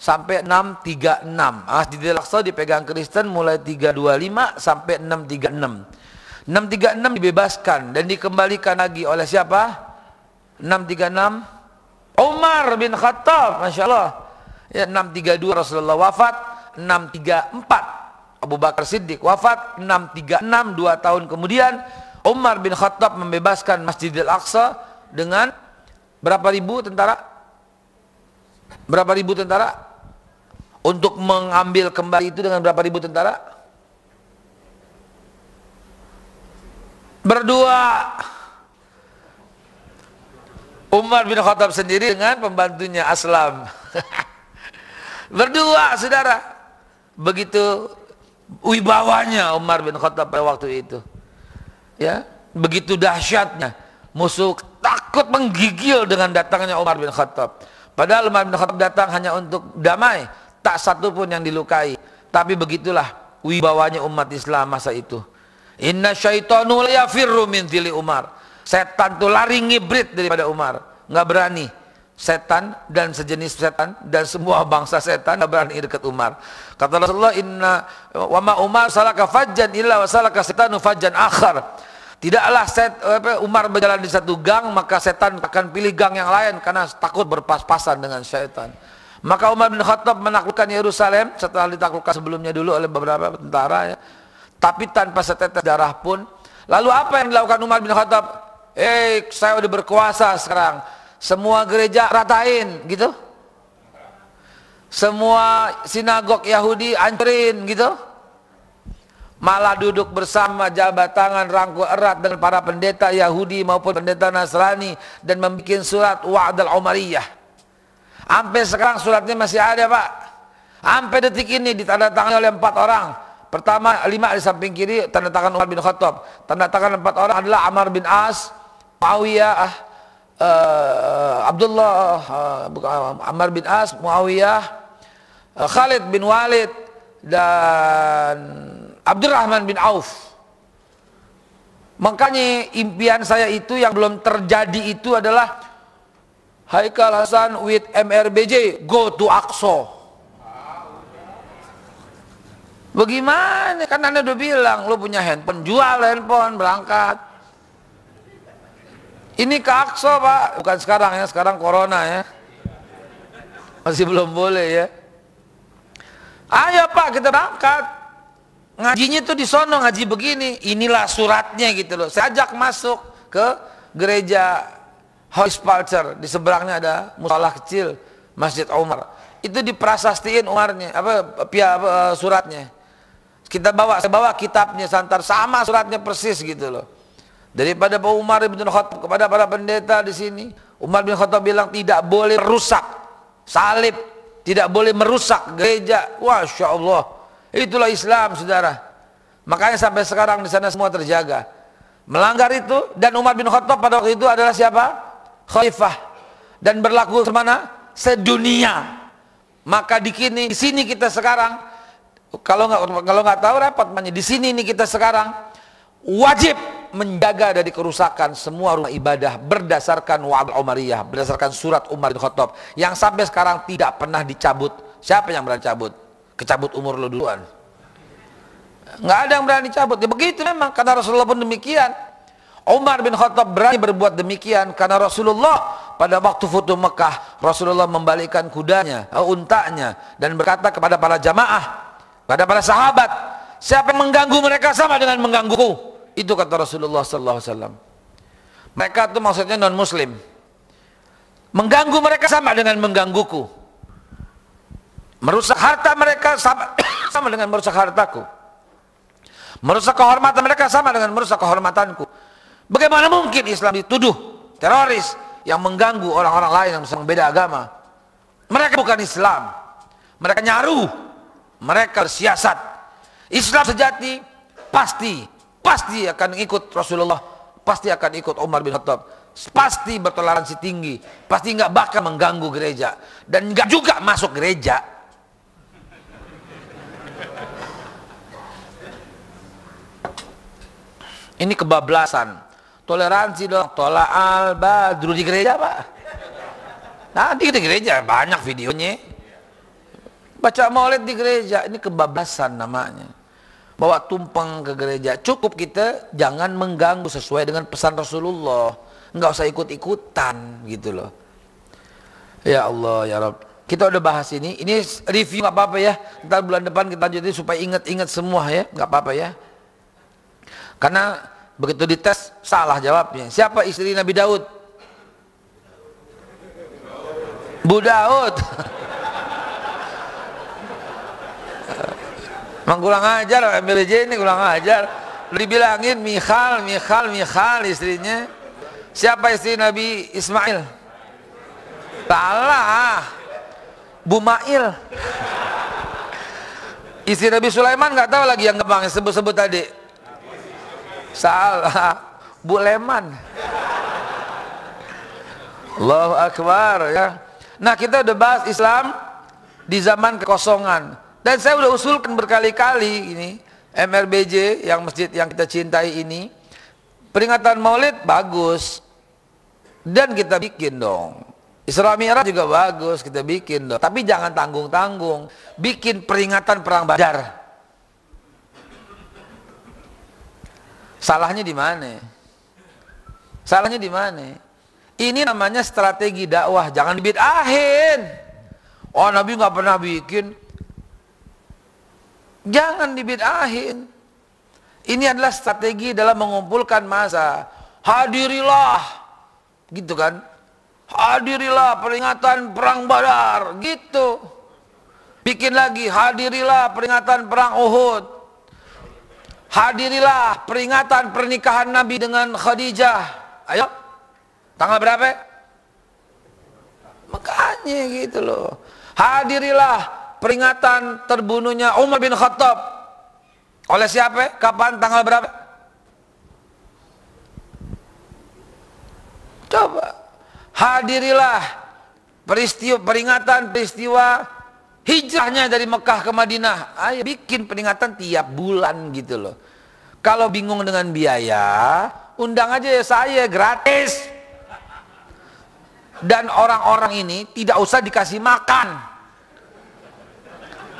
Sampai 636 Masjidil Aqsa dipegang Kristen mulai 325 sampai 636 636 dibebaskan dan dikembalikan lagi oleh siapa? 636 Umar bin Khattab, Masya Allah. Ya, 632 Rasulullah wafat, 634 Abu Bakar Siddiq wafat, 636 dua tahun kemudian Umar bin Khattab membebaskan Masjidil Aqsa dengan berapa ribu tentara? Berapa ribu tentara? Untuk mengambil kembali itu dengan berapa ribu tentara? Berdua Umar bin Khattab sendiri dengan pembantunya Aslam. Berdua saudara. Begitu wibawanya Umar bin Khattab pada waktu itu. Ya, begitu dahsyatnya musuh takut menggigil dengan datangnya Umar bin Khattab. Padahal Umar bin Khattab datang hanya untuk damai, tak satu pun yang dilukai. Tapi begitulah wibawanya umat Islam masa itu. Inna syaitanu yafirru min Umar. Setan tuh lari ngibrit daripada Umar. Nggak berani. Setan dan sejenis setan dan semua bangsa setan nggak berani dekat Umar. Kata Rasulullah inna wama Umar salaka fajjan illa wa salaka setanu fajjan akhar. Tidaklah set, Umar berjalan di satu gang maka setan akan pilih gang yang lain karena takut berpas-pasan dengan setan. Maka Umar bin Khattab menaklukkan Yerusalem setelah ditaklukkan sebelumnya dulu oleh beberapa tentara ya tapi tanpa setetes darah pun. Lalu apa yang dilakukan Umar bin Khattab? Eh, saya udah berkuasa sekarang. Semua gereja ratain, gitu. Semua sinagog Yahudi ancurin, gitu. Malah duduk bersama jabat tangan rangkul erat dengan para pendeta Yahudi maupun pendeta Nasrani dan membuat surat Wa'dal Umariyah. Sampai sekarang suratnya masih ada, Pak. Sampai detik ini ditandatangani oleh empat orang Pertama lima di samping kiri tanda tangan Umar bin Khattab. Tanda tangan empat orang adalah Amr bin As, Muawiyah, uh, Abdullah, uh, Amr bin As, Muawiyah, uh, Khalid bin Walid dan Abdurrahman bin Auf. Makanya impian saya itu yang belum terjadi itu adalah Haikal Hasan with MRBJ go to Aqsa. Bagaimana? Kan anda udah bilang, lo punya handphone, jual handphone, berangkat. Ini ke Akso pak, bukan sekarang ya, sekarang corona ya. Masih belum boleh ya. Ayo pak kita berangkat. Ngajinya tuh di sono ngaji begini. Inilah suratnya gitu loh. Saya ajak masuk ke gereja Hospalter. Di seberangnya ada musola kecil Masjid Umar. Itu diprasastiin Umarnya, apa pia suratnya. Kita bawa, saya bawa kitabnya santar sama suratnya persis gitu loh. Daripada Pak Umar bin Khattab kepada para pendeta di sini, Umar bin Khattab bilang tidak boleh merusak salib, tidak boleh merusak gereja. Masya Allah, itulah Islam, saudara. Makanya sampai sekarang di sana semua terjaga. Melanggar itu dan Umar bin Khattab pada waktu itu adalah siapa? Khalifah dan berlaku ke mana? Sedunia. Maka di sini, di sini kita sekarang kalau nggak kalau nggak tahu repot banyak. Di sini nih kita sekarang wajib menjaga dari kerusakan semua rumah ibadah berdasarkan wa'ad Umariyah, berdasarkan surat Umar bin Khattab yang sampai sekarang tidak pernah dicabut. Siapa yang berani cabut? Kecabut umur lo duluan. Nggak ada yang berani cabut. Ya begitu memang karena Rasulullah pun demikian. Umar bin Khattab berani berbuat demikian karena Rasulullah pada waktu foto Mekah Rasulullah membalikkan kudanya, untanya dan berkata kepada para jamaah pada para sahabat siapa yang mengganggu mereka sama dengan menggangguku itu kata Rasulullah sallallahu alaihi wasallam mereka itu maksudnya non muslim mengganggu mereka sama dengan menggangguku merusak harta mereka sama, sama dengan merusak hartaku. Merusak kehormatan mereka sama dengan merusak kehormatanku. Bagaimana mungkin Islam dituduh teroris yang mengganggu orang-orang lain yang beda agama? Mereka bukan Islam. Mereka nyaru. Mereka bersiasat. Islam sejati pasti pasti akan ikut Rasulullah, pasti akan ikut Umar bin Khattab, pasti bertoleransi tinggi, pasti nggak bakal mengganggu gereja. Dan nggak juga masuk gereja. Ini kebablasan. Toleransi dong, tola al badru di gereja pak. Nanti di gereja banyak videonya. Baca maulid di gereja, ini kebablasan namanya. Bawa tumpeng ke gereja. Cukup kita jangan mengganggu sesuai dengan pesan Rasulullah. Enggak usah ikut-ikutan gitu loh. Ya Allah ya Rabb. Kita udah bahas ini. Ini review nggak apa-apa ya. Ntar bulan depan kita lanjutin supaya ingat-ingat semua ya. Nggak apa-apa ya. Karena begitu dites salah jawabnya. Siapa istri Nabi Daud? Bu Daud. Emang kurang ajar, MBJ ini kurang ajar. Dibilangin Michal, Michal, Michal istrinya. Siapa istri Nabi Ismail? Salah. Bu Mail. Istri Nabi Sulaiman nggak tahu lagi yang kebang sebut-sebut tadi. Salah. Bu Leman. Allahu Akbar ya. Nah kita udah bahas Islam di zaman kekosongan. Dan saya udah usulkan berkali-kali ini MRBJ yang masjid yang kita cintai ini peringatan Maulid bagus dan kita bikin dong. Isra Mi'raj juga bagus kita bikin dong. Tapi jangan tanggung-tanggung. Bikin peringatan perang Badar. Salahnya di mana? Salahnya di mana? Ini namanya strategi dakwah, jangan dibid'ahin. Oh Nabi nggak pernah bikin, Jangan dibid'ahin. Ini adalah strategi dalam mengumpulkan masa. Hadirilah. Gitu kan. Hadirilah peringatan perang badar. Gitu. Bikin lagi. Hadirilah peringatan perang Uhud. Hadirilah peringatan pernikahan Nabi dengan Khadijah. Ayo. Tanggal berapa? Makanya gitu loh. Hadirilah peringatan terbunuhnya Umar bin Khattab oleh siapa? Kapan? Tanggal berapa? Coba hadirilah peristiwa peringatan peristiwa hijrahnya dari Mekah ke Madinah. Ayo bikin peringatan tiap bulan gitu loh. Kalau bingung dengan biaya, undang aja ya saya gratis. Dan orang-orang ini tidak usah dikasih makan.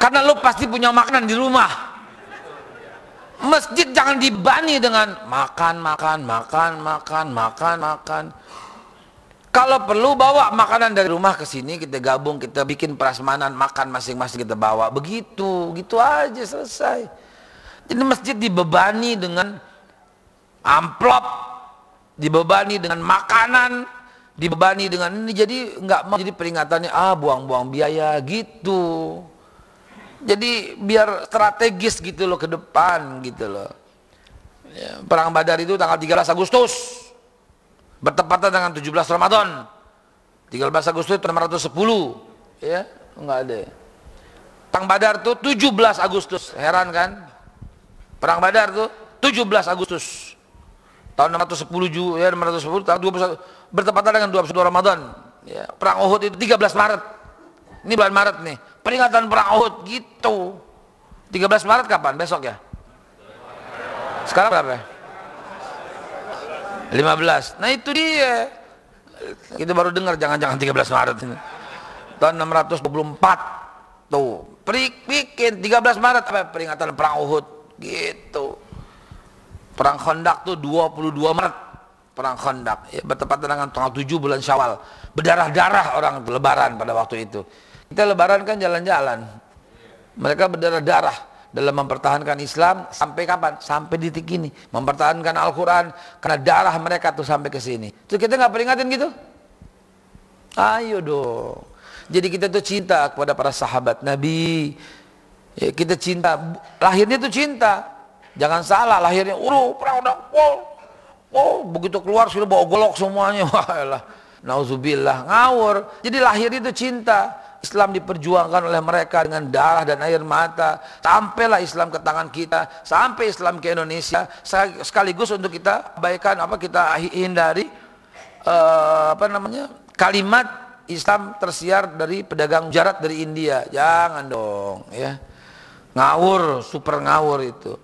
Karena lu pasti punya makanan di rumah. Masjid jangan dibani dengan makan, makan, makan, makan, makan, makan. Kalau perlu bawa makanan dari rumah ke sini, kita gabung, kita bikin prasmanan, makan masing-masing kita bawa. Begitu, gitu aja selesai. Jadi masjid dibebani dengan amplop, dibebani dengan makanan, dibebani dengan ini. Jadi nggak mau jadi peringatannya, ah buang-buang biaya gitu. Jadi biar strategis gitu loh ke depan gitu loh. Ya, perang Badar itu tanggal 13 Agustus. Bertepatan dengan 17 Ramadan. 13 Agustus 610. Ya, enggak ada. Perang Badar tuh 17 Agustus. Heran kan? Perang Badar tuh 17 Agustus. Tahun 610 ya 610 tahun 21 bertepatan dengan 21 Ramadan. Ya, perang Uhud itu 13 Maret. Ini bulan Maret nih peringatan perang Uhud gitu 13 Maret kapan? besok ya? sekarang berapa? 15 nah itu dia. Kita baru dengar jangan-jangan 13 Maret ini. Tahun 624 tuh bikin 13 Maret. Apa peringatan perang Uhud? Gitu. Perang Khandaq tuh 22 Maret. Perang Khandaq ya, bertepatan dengan tanggal 7 bulan Syawal. Berdarah-darah orang lebaran pada waktu itu. Kita lebaran kan jalan-jalan. Mereka berdarah-darah dalam mempertahankan Islam sampai kapan? Sampai detik ini. Mempertahankan Al-Quran karena darah mereka tuh sampai ke sini. Terus kita nggak peringatin gitu? Ayo dong. Jadi kita tuh cinta kepada para sahabat Nabi. Ya, kita cinta. Lahirnya tuh cinta. Jangan salah lahirnya. Uh, perang udah. Wow. Oh, begitu keluar sudah bawa golok semuanya. Wah, Nauzubillah ngawur. Jadi lahir itu cinta. Islam diperjuangkan oleh mereka dengan darah dan air mata. Sampailah Islam ke tangan kita, sampai Islam ke Indonesia. Sekaligus untuk kita abaikan apa kita hindari uh, apa namanya kalimat Islam tersiar dari pedagang jarat dari India. Jangan dong, ya. Ngawur, super ngawur itu.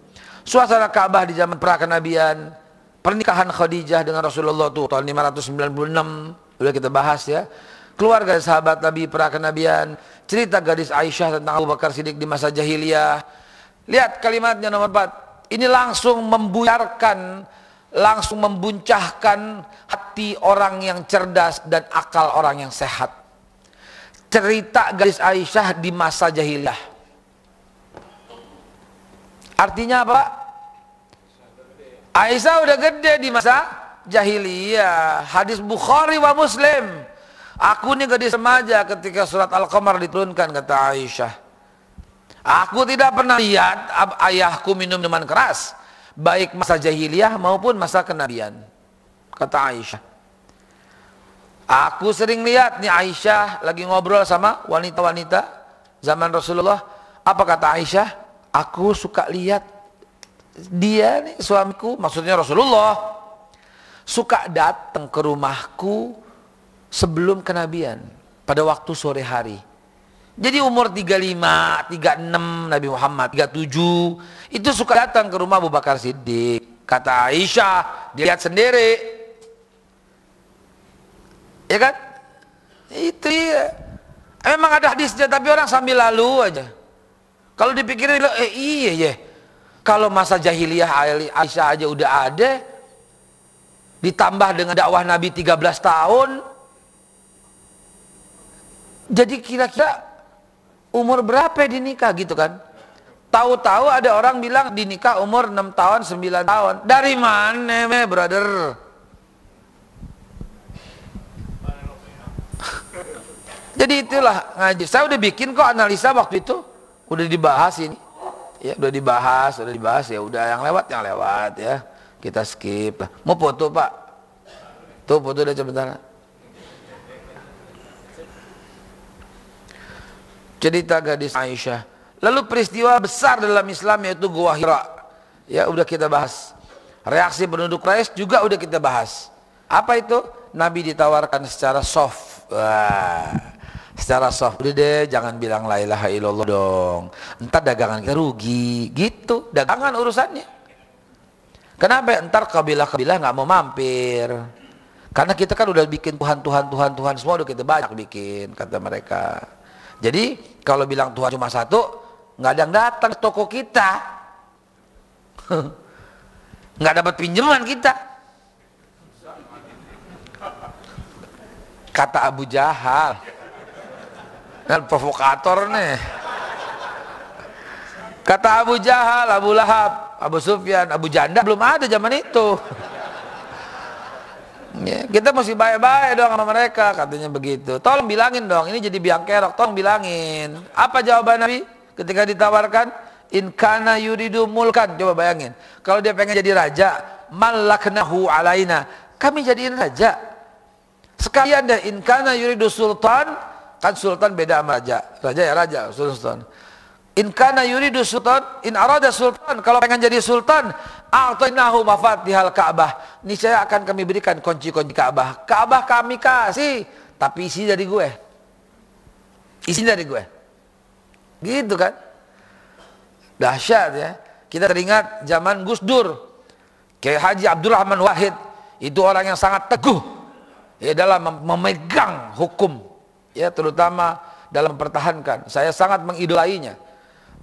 Suasana Ka'bah di zaman prakenabian, pernikahan Khadijah dengan Rasulullah tuh tahun 596, udah kita bahas ya keluarga sahabat Nabi pra kenabian, cerita gadis Aisyah tentang Abu Bakar Siddiq di masa jahiliyah. Lihat kalimatnya nomor 4. Ini langsung membuyarkan, langsung membuncahkan hati orang yang cerdas dan akal orang yang sehat. cerita gadis Aisyah di masa jahiliyah. Artinya apa? Aisyah udah gede di masa jahiliyah. Hadis Bukhari wa Muslim. Aku ini gadis remaja ketika surat Al-Qamar diturunkan kata Aisyah. Aku tidak pernah lihat ayahku minum minuman keras. Baik masa jahiliyah maupun masa kenabian. Kata Aisyah. Aku sering lihat nih Aisyah lagi ngobrol sama wanita-wanita zaman Rasulullah. Apa kata Aisyah? Aku suka lihat dia nih suamiku, maksudnya Rasulullah, suka datang ke rumahku sebelum kenabian pada waktu sore hari. Jadi umur 35, 36 Nabi Muhammad, 37 itu suka datang ke rumah Abu Bakar Siddiq. Kata Aisyah, dilihat sendiri. Ya kan? Itu ya. Memang ada hadisnya tapi orang sambil lalu aja. Kalau dipikirin eh iya ya. Kalau masa jahiliyah Aisyah aja udah ada ditambah dengan dakwah Nabi 13 tahun jadi kira-kira umur berapa dinikah gitu kan? Tahu-tahu ada orang bilang dinikah umur 6 tahun, 9 tahun. Dari mana, me, brother? Jadi itulah ngaji. Saya udah bikin kok analisa waktu itu. Udah dibahas ini. Ya, udah dibahas, udah dibahas ya. Udah yang lewat, yang lewat ya. Kita skip. Mau foto, Pak? Tuh foto udah sebentar. Cerita gadis Aisyah. Lalu peristiwa besar dalam Islam yaitu Gua Hira. Ya udah kita bahas. Reaksi penduduk Quraisy juga udah kita bahas. Apa itu? Nabi ditawarkan secara soft. Wah, secara soft. Udah deh, jangan bilang la ilaha illallah dong. Entar dagangan kita rugi. Gitu, dagangan urusannya. Kenapa? Entar kabilah-kabilah nggak mau mampir. Karena kita kan udah bikin Tuhan, Tuhan, Tuhan, Tuhan semua udah kita banyak bikin, kata mereka. Jadi kalau bilang Tuhan cuma satu, nggak ada yang datang ke toko kita, nggak dapat pinjaman kita. Kata Abu Jahal, dan provokator nih. Kata Abu Jahal, Abu Lahab, Abu Sufyan, Abu Janda belum ada zaman itu. Ya, kita mesti baik-baik dong sama mereka, katanya begitu. Tolong bilangin dong, ini jadi biang kerok, tolong bilangin. Apa jawaban Nabi ketika ditawarkan? In kana yuridu mulkan. Coba bayangin. Kalau dia pengen jadi raja, malaknahu alaina. Kami jadiin raja. Sekalian deh, in kana yuridu sultan, kan sultan beda sama raja. Raja ya raja, sultan. In kana yuridu sultan, in arada sultan. Kalau pengen jadi sultan, a'tainahu mafatihal Ka'bah. Ini saya akan kami berikan kunci-kunci Ka'bah. Ka'bah kami kasih, tapi isi dari gue. Isi dari gue. Gitu kan? Dahsyat ya. Kita teringat zaman Gus Dur. Kayak Haji Abdurrahman Wahid. Itu orang yang sangat teguh. Ya dalam memegang hukum. Ya terutama dalam mempertahankan. Saya sangat mengidolainya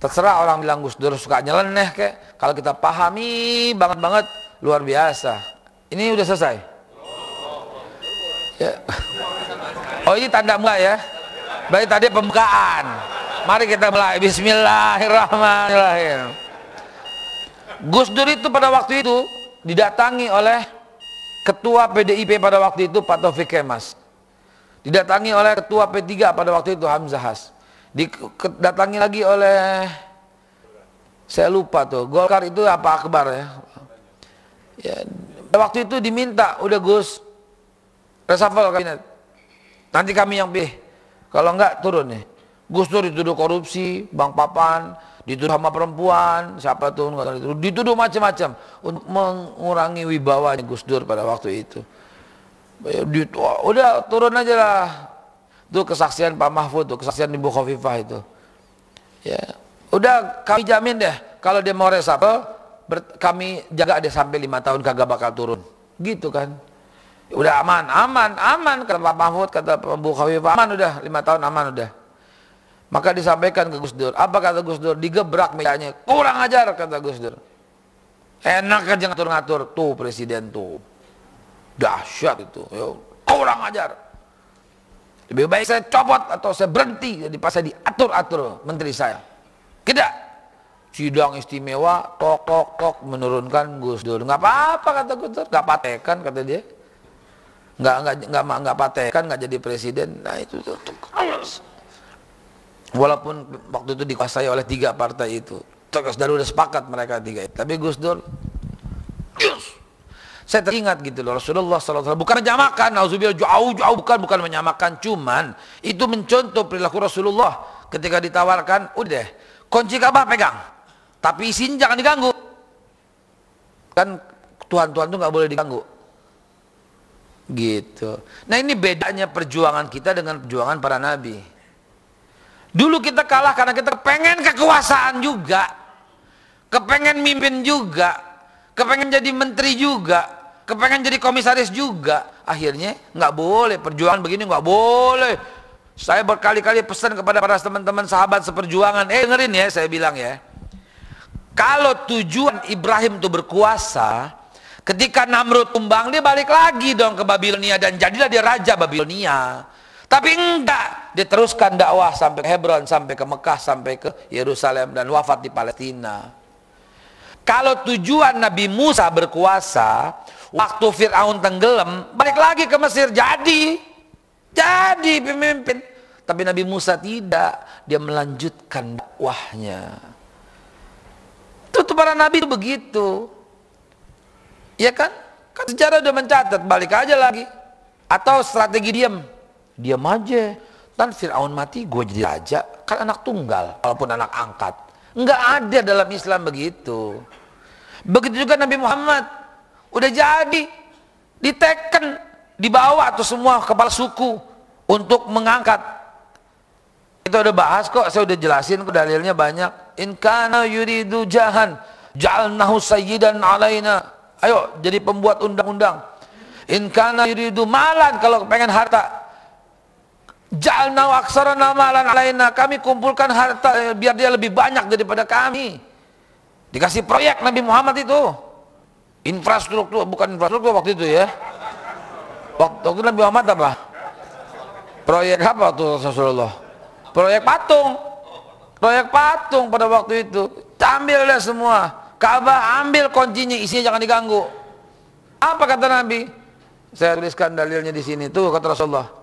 Terserah orang bilang Gus Dur suka nyeleneh kek. Kalau kita pahami banget banget luar biasa. Ini udah selesai. Ya. Oh ini tanda mulai ya. Baik tadi pembukaan. Mari kita mulai. Bismillahirrahmanirrahim. Gus Dur itu pada waktu itu didatangi oleh ketua PDIP pada waktu itu Pak Taufik Kemas. Didatangi oleh ketua P3 pada waktu itu Hamzah Has didatangi lagi oleh saya lupa tuh. Golkar itu apa akbar ya? Ya waktu itu diminta udah Gus reshuffle kabinet. Nanti kami yang pilih. Kalau enggak turun nih. Gus Dur dituduh korupsi Bang Papan dituduh sama perempuan siapa tuh enggak dituduh, dituduh macam-macam untuk mengurangi wibawanya Gus Dur pada waktu itu. Udah turun aja lah itu kesaksian Pak Mahfud, tuh, kesaksian Ibu Khofifah itu. Ya. Udah kami jamin deh, kalau dia mau resapel, kami jaga dia sampai lima tahun kagak bakal turun. Gitu kan. Udah aman, aman, aman kata Pak Mahfud, kata Ibu Khofifah, aman udah, lima tahun aman udah. Maka disampaikan ke Gus Dur. Apa kata Gus Dur? Digebrak mejanya. Kurang ajar kata Gus Dur. Enak aja ngatur-ngatur. Tuh presiden tuh. Dahsyat itu. Yo, kurang ajar Lebih baik saya copot atau saya berhenti jadi pas saya diatur-atur menteri saya. Tidak. Sidang istimewa, tok tok tok menurunkan Gus Dur. Nggak apa-apa kata Gus Dur, nggak patekan kata dia. Nggak nggak nggak nggak patekan, nggak jadi presiden. Nah itu tuh. Walaupun waktu itu dikuasai oleh tiga partai itu. Terus dari udah sepakat mereka tiga itu. Tapi Gus Dur, yes. Saya teringat gitu loh Rasulullah SAW bukan menyamakan, nauzubillah jauh-jauh bukan bukan menyamakan, cuman itu mencontoh perilaku Rasulullah ketika ditawarkan, udah kunci Ka'bah pegang, tapi isinya jangan diganggu. Kan Tuhan-Tuhan itu nggak boleh diganggu. Gitu. Nah ini bedanya perjuangan kita dengan perjuangan para nabi. Dulu kita kalah karena kita pengen kekuasaan juga, kepengen mimpin juga, kepengen jadi menteri juga, kepengen jadi komisaris juga. Akhirnya nggak boleh perjuangan begini nggak boleh. Saya berkali-kali pesan kepada para teman-teman sahabat seperjuangan, eh dengerin ya saya bilang ya. Kalau tujuan Ibrahim itu berkuasa, ketika Namrud tumbang dia balik lagi dong ke Babilonia dan jadilah dia raja Babilonia. Tapi enggak, dia teruskan dakwah sampai ke Hebron, sampai ke Mekah, sampai ke Yerusalem dan wafat di Palestina. Kalau tujuan Nabi Musa berkuasa, waktu Fir'aun tenggelam, balik lagi ke Mesir, jadi. Jadi pemimpin. Tapi Nabi Musa tidak, dia melanjutkan dakwahnya. Itu para nabi itu begitu. Ya kan? Kan sejarah udah mencatat, balik aja lagi. Atau strategi diam diam aja dan Fir'aun mati gue jadi raja kan anak tunggal walaupun anak angkat nggak ada dalam Islam begitu. Begitu juga Nabi Muhammad. Udah jadi. Diteken dibawa atau semua kepala suku untuk mengangkat. Itu udah bahas kok saya udah jelasin kok dalilnya banyak. In kana yuridu jahan ja'alnahu sayyidan alaina. Ayo jadi pembuat undang-undang. In kana yuridu malan kalau pengen harta Jalna aksara namalan alaina. Kami kumpulkan harta eh, biar dia lebih banyak daripada kami. Dikasih proyek Nabi Muhammad itu. Infrastruktur, bukan infrastruktur waktu itu ya. Waktu itu Nabi Muhammad apa? Proyek apa tuh Rasulullah? Proyek patung. Proyek patung pada waktu itu. Ambil deh semua. Ka'bah ambil kuncinya, isinya jangan diganggu. Apa kata Nabi? Saya tuliskan dalilnya di sini tuh kata Rasulullah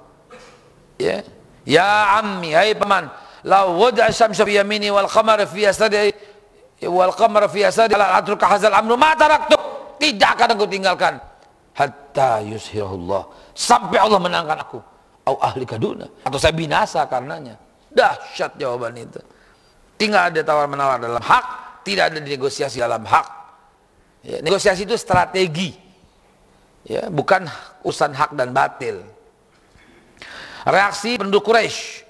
ya. Ya ammi hai paman. La wada syamsu fi yamini wal qamara fi yasadi. Wal qamara fi yasadi. La atruka hazal amru. Ma taraktu. Tidak akan aku tinggalkan. Hatta yushirullah sampai Allah menangkan aku. Au ahli kaduna. Atau saya binasa karenanya. Dahsyat jawaban itu. Tinggal ada tawar menawar dalam hak. Tidak ada negosiasi dalam hak. Ya, negosiasi itu strategi. Ya bukan urusan hak dan batil reaksi penduduk Quraisy.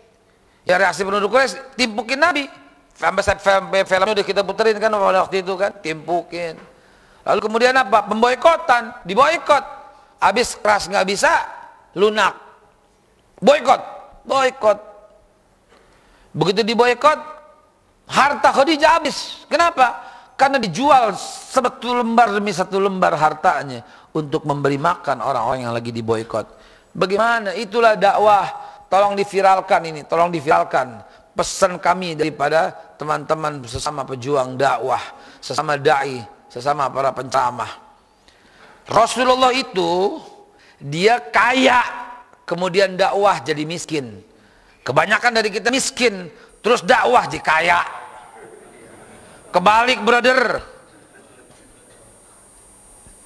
Ya reaksi penduduk Quraisy timpukin Nabi. Sampai filmnya udah kita puterin kan waktu itu kan timpukin. Lalu kemudian apa? Pemboikotan diboikot. Habis keras nggak bisa lunak. Boikot boikot. Begitu diboikot harta Khadijah habis. Kenapa? Karena dijual satu lembar demi satu lembar hartanya untuk memberi makan orang-orang yang lagi diboikot Bagaimana? Itulah dakwah. Tolong diviralkan ini, tolong diviralkan. Pesan kami daripada teman-teman sesama pejuang dakwah, sesama dai, sesama para penceramah. Rasulullah itu dia kaya, kemudian dakwah jadi miskin. Kebanyakan dari kita miskin, terus dakwah jadi kaya. Kebalik brother.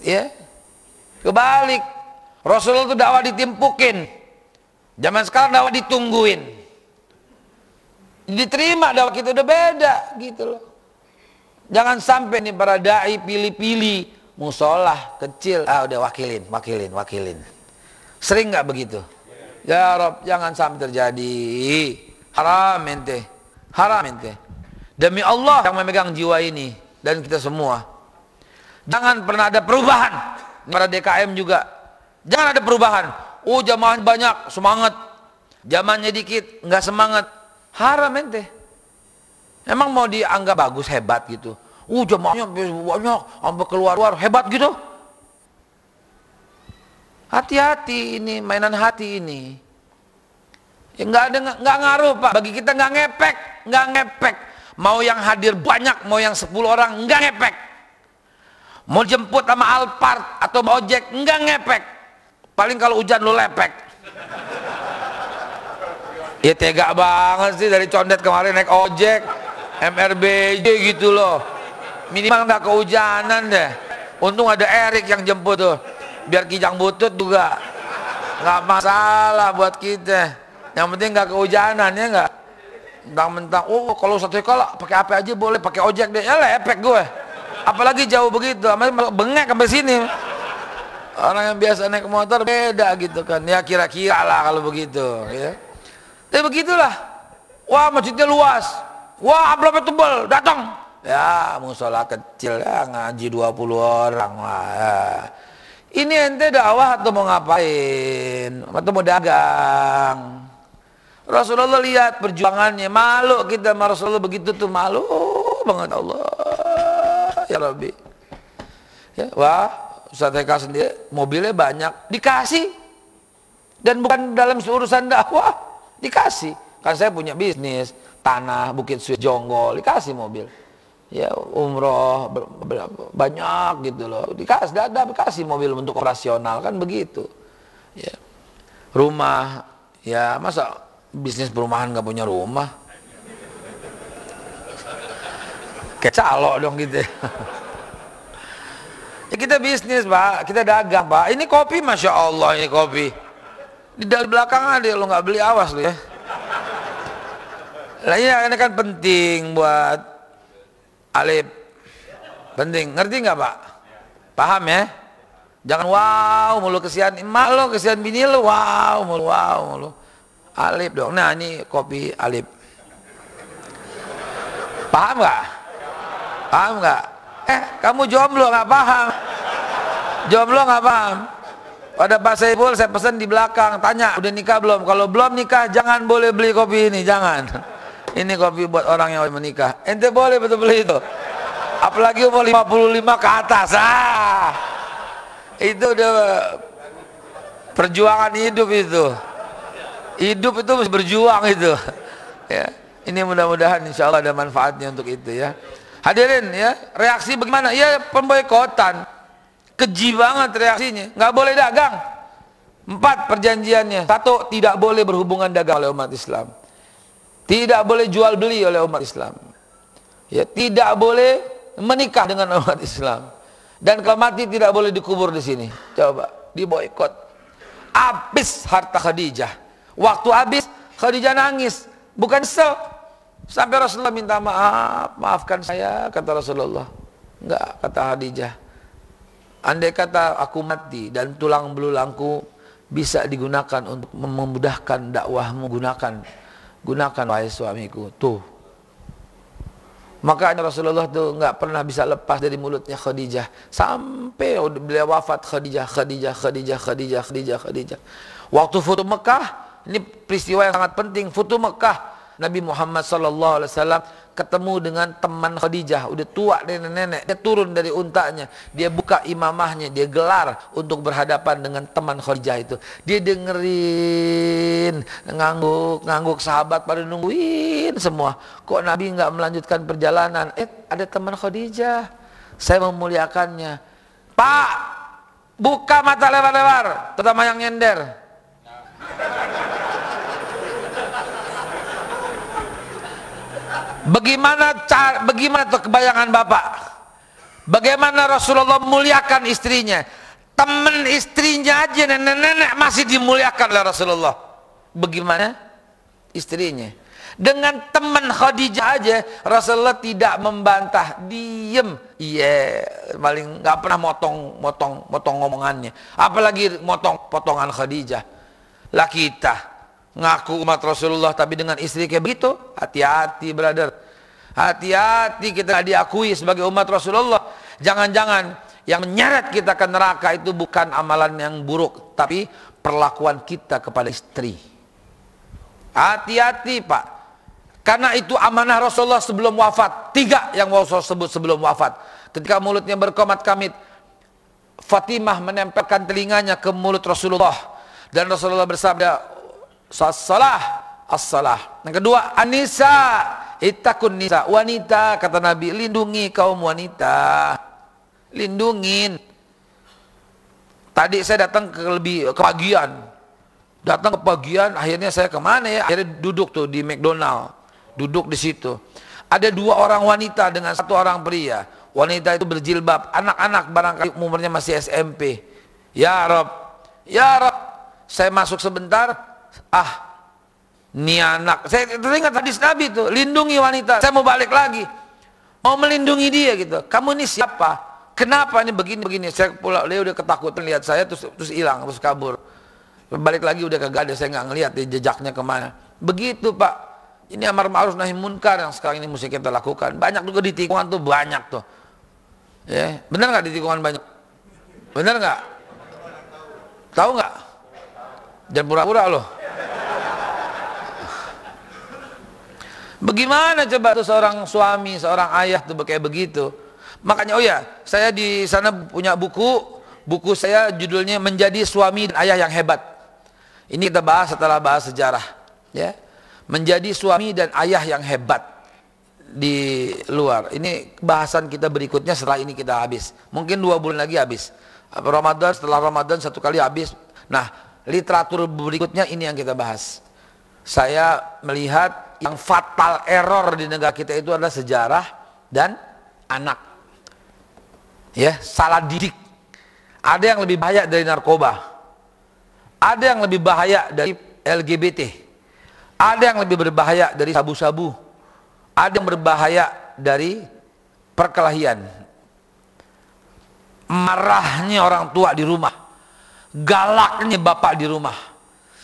Ya. Kebalik Rasulullah itu dakwah ditimpukin. Zaman sekarang dakwah ditungguin. Diterima dakwah kita udah beda gitu loh. Jangan sampai nih para dai pilih-pilih musolah kecil ah udah wakilin, wakilin, wakilin. Sering nggak begitu? Ya Rob, jangan sampai terjadi. Haram ente. Haram ente. Demi Allah yang memegang jiwa ini dan kita semua. Jangan pernah ada perubahan. Para DKM juga Jangan ada perubahan. Oh jamaah banyak, semangat. Zamannya dikit, nggak semangat. Haram ente. Emang mau dianggap bagus, hebat gitu. Uh jamaahnya banyak, sampai keluar-keluar, hebat gitu. Hati-hati ini, mainan hati ini. Ya nggak ada nggak ngaruh pak. Bagi kita nggak ngepek, nggak ngepek. Mau yang hadir banyak, mau yang 10 orang nggak ngepek. Mau jemput sama Alphard atau ojek nggak ngepek. Paling kalau hujan lu lepek. Ya tega banget sih dari condet kemarin naik ojek, MRBJ gitu loh. Minimal nggak kehujanan deh. Untung ada Erik yang jemput tuh. Biar kijang butut juga nggak masalah buat kita. Yang penting nggak kehujanan ya nggak. Mentang-mentang, oh kalau satu kalau pakai apa aja boleh, pakai ojek deh, ya lepek gue. Apalagi jauh begitu, bengek sampai sini. Orang yang biasa naik motor beda gitu kan, ya kira-kira lah kalau begitu. Ya. Tapi begitulah, wah masjidnya luas, wah amplopnya tebal, datang. Ya musola kecil ya ngaji 20 orang lah. Ya. Ini ente dakwah atau mau ngapain? Atau mau dagang? Rasulullah lihat perjuangannya, malu kita sama Rasulullah begitu tuh malu banget Allah. Ya Rabbi. Ya, wah, Ustaz Eka sendiri mobilnya banyak, dikasih. Dan bukan dalam urusan dakwah, dikasih. Kan saya punya bisnis, tanah Bukit Suit Jonggol, dikasih mobil. Ya, umroh banyak gitu loh. Dikasih, ada dikasih mobil untuk operasional kan begitu. Ya. Rumah, ya masa bisnis perumahan nggak punya rumah kayak calo dong gitu ya kita bisnis pak. Kita dagang pak. Ini kopi masya Allah ini kopi. Di dalam belakang ada lo nggak beli awas lo ya. Lah ya ini kan penting buat Alip. Penting. Ngerti nggak pak? Paham ya? Jangan wow mulu kesian emak lo kesian bini lo. Wow mulu wow mulu. Alip dong. Nah ini kopi Alip. Paham nggak? Paham nggak? Eh kamu jomblo nggak paham? Jomblo nggak paham? Pada Pak Saiful saya pesan di belakang, tanya udah nikah belum? Kalau belum nikah jangan boleh beli kopi ini, jangan. Ini kopi buat orang yang menikah. Ente boleh betul beli itu. Apalagi umur 55 ke atas. Ah. Itu udah perjuangan hidup itu hidup itu berjuang itu ya ini mudah-mudahan insya Allah ada manfaatnya untuk itu ya hadirin ya reaksi bagaimana? Ya pemboikotan. Keji banget reaksinya. Nggak boleh dagang. Empat perjanjiannya. Satu tidak boleh berhubungan dagang oleh umat Islam. Tidak boleh jual beli oleh umat Islam. Ya tidak boleh menikah dengan umat Islam. Dan kalau mati tidak boleh dikubur di sini. Coba diboikot. Habis harta Khadijah. Waktu habis Khadijah nangis, bukan sel. Sampai Rasulullah minta maaf, maafkan saya, kata Rasulullah. Enggak, kata Khadijah. Andai kata aku mati dan tulang belulangku bisa digunakan untuk memudahkan dakwahmu, gunakan. Gunakan wahai suamiku. Tuh. Makanya Rasulullah tuh nggak pernah bisa lepas dari mulutnya Khadijah sampai beliau wafat Khadijah, Khadijah, Khadijah, Khadijah, Khadijah, Khadijah. Waktu foto Mekah ini peristiwa yang sangat penting. Futu Mekah. Nabi Muhammad wasallam ketemu dengan teman Khadijah, udah tua nenek-nenek, dia turun dari untanya, dia buka imamahnya, dia gelar untuk berhadapan dengan teman Khadijah itu. Dia dengerin, ngangguk, ngangguk sahabat pada nungguin semua. Kok Nabi nggak melanjutkan perjalanan? Eh, ada teman Khadijah. Saya memuliakannya. Pak, buka mata lebar-lebar, terutama yang nyender. Bagaimana cara, bagaimana tuh kebayangan Bapak? Bagaimana Rasulullah memuliakan istrinya? Teman istrinya aja nenek-nenek masih dimuliakan oleh Rasulullah. Bagaimana istrinya? Dengan teman Khadijah aja Rasulullah tidak membantah, diem. Iya, yeah, paling nggak pernah motong, motong, motong ngomongannya. Apalagi motong potongan Khadijah. Lah kita ngaku umat Rasulullah tapi dengan istri kayak begitu, hati-hati brother. Hati-hati kita diakui sebagai umat Rasulullah. Jangan-jangan yang menyeret kita ke neraka itu bukan amalan yang buruk, tapi perlakuan kita kepada istri. Hati-hati pak. Karena itu amanah Rasulullah sebelum wafat. Tiga yang Rasulullah sebut sebelum wafat. Ketika mulutnya berkomat kamit. Fatimah menempelkan telinganya ke mulut Rasulullah. Dan Rasulullah bersabda, salah as-salah. Yang kedua, anisa itakun nisa. Wanita kata Nabi, lindungi kaum wanita. Lindungin. Tadi saya datang ke lebih ke pagian. Datang ke pagian, akhirnya saya ke mana ya? Akhirnya duduk tuh di McDonald. Duduk di situ. Ada dua orang wanita dengan satu orang pria. Wanita itu berjilbab. Anak-anak barangkali umurnya masih SMP. Ya Rob, ya Rob, saya masuk sebentar, ah, ini anak, saya teringat hadis Nabi itu, lindungi wanita, saya mau balik lagi, mau melindungi dia gitu, kamu ini siapa? Kenapa ini begini-begini? Saya pulang, dia udah ketakutan lihat saya, terus terus hilang, terus kabur. Balik lagi udah kagak ada, saya nggak ngelihat dia jejaknya ke mana. Begitu Pak, ini amar ma'ruf nahi munkar yang sekarang ini mesti kita lakukan. Banyak juga di tikungan tuh banyak tuh. Ya, benar nggak di tikungan banyak? Benar nggak? Tahu nggak? Jangan pura-pura loh. Bagaimana coba tuh seorang suami, seorang ayah tuh kayak begitu? Makanya oh ya, saya di sana punya buku, buku saya judulnya Menjadi Suami dan Ayah yang Hebat. Ini kita bahas setelah bahas sejarah, ya. Menjadi suami dan ayah yang hebat di luar. Ini bahasan kita berikutnya setelah ini kita habis. Mungkin dua bulan lagi habis. Ramadan setelah Ramadan satu kali habis. Nah, literatur berikutnya ini yang kita bahas. Saya melihat yang fatal error di negara kita itu adalah sejarah dan anak. Ya, salah didik. Ada yang lebih bahaya dari narkoba. Ada yang lebih bahaya dari LGBT. Ada yang lebih berbahaya dari sabu-sabu. Ada yang berbahaya dari perkelahian. Marahnya orang tua di rumah. Galaknya bapak di rumah.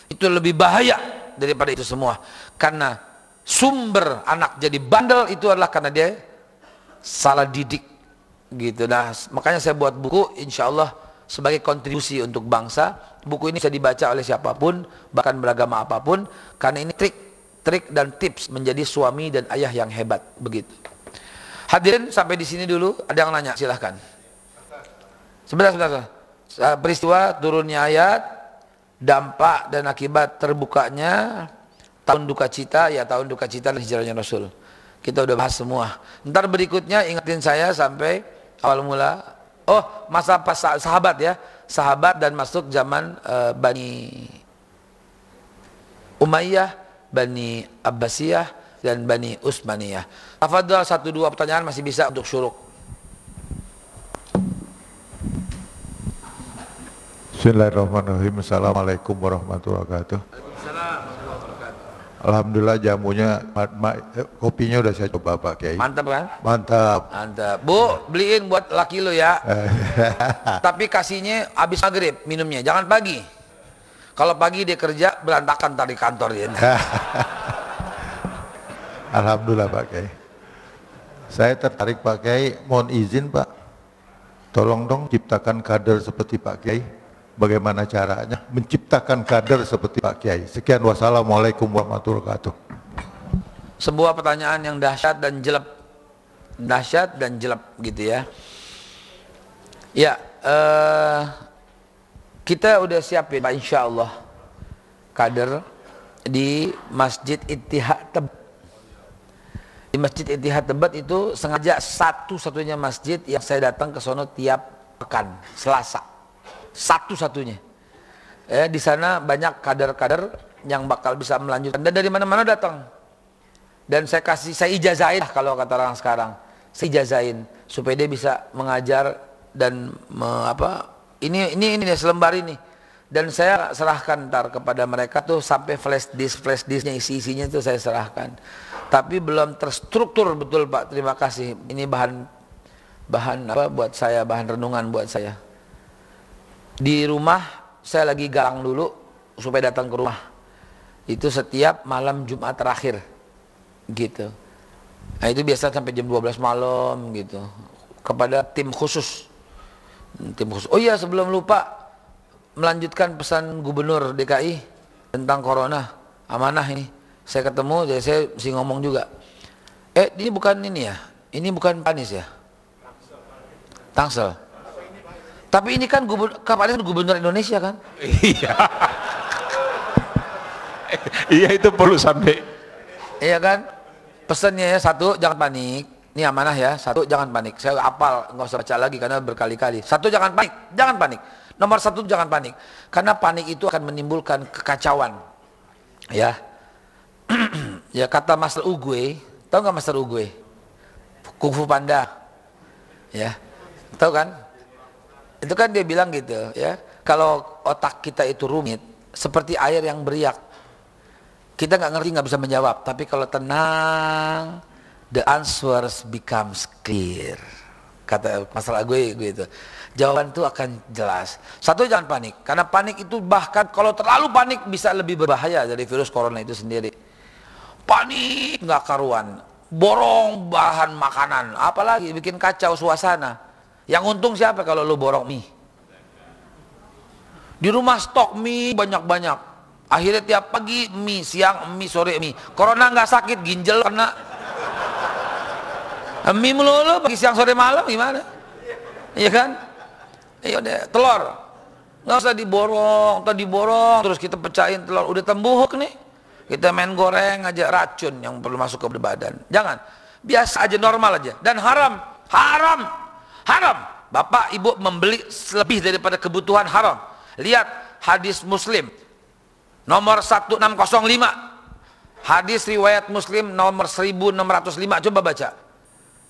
Itu lebih bahaya daripada itu semua. Karena sumber anak jadi bandel itu adalah karena dia salah didik. Gitu. Nah, makanya saya buat buku insya Allah sebagai kontribusi untuk bangsa. Buku ini bisa dibaca oleh siapa pun, bahkan beragama apa pun, karena ini trik, trik dan tips menjadi suami dan ayah yang hebat. Begitu. Hadirin sampai di sini dulu. Ada yang nanya? Silahkan. Sebentar, sebentar. Peristiwa turunnya ayat, dampak dan akibat terbukanya tahun duka cita, ya tahun duka cita hijrahnya Rasul. Kita udah bahas semua. Ntar berikutnya ingetin saya sampai awal mula. Oh, masa pas sahabat ya. Sahabat dan masuk zaman uh, Bani Umayyah, Bani Abbasiyah, dan Bani Utsmaniyah. Afadhal satu dua pertanyaan masih bisa untuk syuruk. Bismillahirrahmanirrahim. Assalamualaikum warahmatullahi wabarakatuh. Alhamdulillah jamunya, ma, ma, eh, kopinya udah saya coba Pak Kiai. Mantap kan? Mantap. Mantap. Bu, beliin buat laki lo ya. Tapi kasihnya habis maghrib minumnya, jangan pagi. Kalau pagi dia kerja berantakan tadi kantor dia. Alhamdulillah Pak Kiai. Saya tertarik Pak Kiai, mohon izin Pak. Tolong dong ciptakan kader seperti Pak Kiai. Bagaimana caranya menciptakan kader seperti Pak Kiai. Sekian wassalamualaikum warahmatullahi wabarakatuh. Sebuah pertanyaan yang dahsyat dan jelek. Dahsyat dan jelek gitu ya. Ya, uh, kita udah siap ya Pak insya Allah kader di Masjid Ittihad Tebet. Di Masjid Ittihad Tebet itu sengaja satu-satunya masjid yang saya datang ke sono tiap pekan, Selasa satu-satunya. Eh, di sana banyak kader-kader yang bakal bisa melanjutkan dan dari mana-mana datang. Dan saya kasih saya ijazahin kalau kata orang sekarang. Saya ijazahin supaya dia bisa mengajar dan me, apa ini ini ini selembar ini dan saya serahkan ntar kepada mereka tuh sampai flash disk flash disknya isi isinya itu saya serahkan tapi belum terstruktur betul pak terima kasih ini bahan bahan apa buat saya bahan renungan buat saya di rumah saya lagi galang dulu supaya datang ke rumah. Itu setiap malam Jumat terakhir gitu. Nah itu biasa sampai jam 12 malam gitu. Kepada tim khusus. Tim khusus. Oh iya sebelum lupa melanjutkan pesan gubernur DKI tentang corona. Amanah ini. Saya ketemu jadi saya mesti ngomong juga. Eh ini bukan ini ya? Ini bukan panis ya? Tangsel tapi ini kan gubernur, kapan gubernur Indonesia kan? Iya. iya itu perlu sampai. Iya kan? Pesannya ya satu jangan panik. Ini amanah ya. Satu jangan panik. Saya apal nggak usah baca lagi karena berkali-kali. Satu jangan panik, jangan panik. Nomor satu jangan panik. Karena panik itu akan menimbulkan kekacauan. Ya. ya kata Master Ugue, tahu nggak Master Ugue? Kung Fu Panda. Ya. Tahu kan? Itu kan dia bilang gitu ya. Kalau otak kita itu rumit, seperti air yang beriak. Kita nggak ngerti, nggak bisa menjawab. Tapi kalau tenang, the answers becomes clear. Kata masalah gue, gue itu. Jawaban itu akan jelas. Satu jangan panik, karena panik itu bahkan kalau terlalu panik bisa lebih berbahaya dari virus corona itu sendiri. Panik nggak karuan, borong bahan makanan, apalagi bikin kacau suasana. Yang untung siapa kalau lu borong mie? Di rumah stok mie banyak-banyak. Akhirnya tiap pagi mie, siang mie, sore mie. Corona nggak sakit, ginjal kena. Mie melulu pagi siang sore malam gimana? Iya kan? Iya deh, telur. Nggak usah diborong, atau diborong terus kita pecahin telur udah tembuhuk nih. Kita main goreng aja racun yang perlu masuk ke badan. Jangan. Biasa aja normal aja dan haram. Haram Haram. Bapak ibu membeli lebih daripada kebutuhan haram. Lihat hadis muslim. Nomor 1605. Hadis riwayat muslim nomor 1605. Coba baca.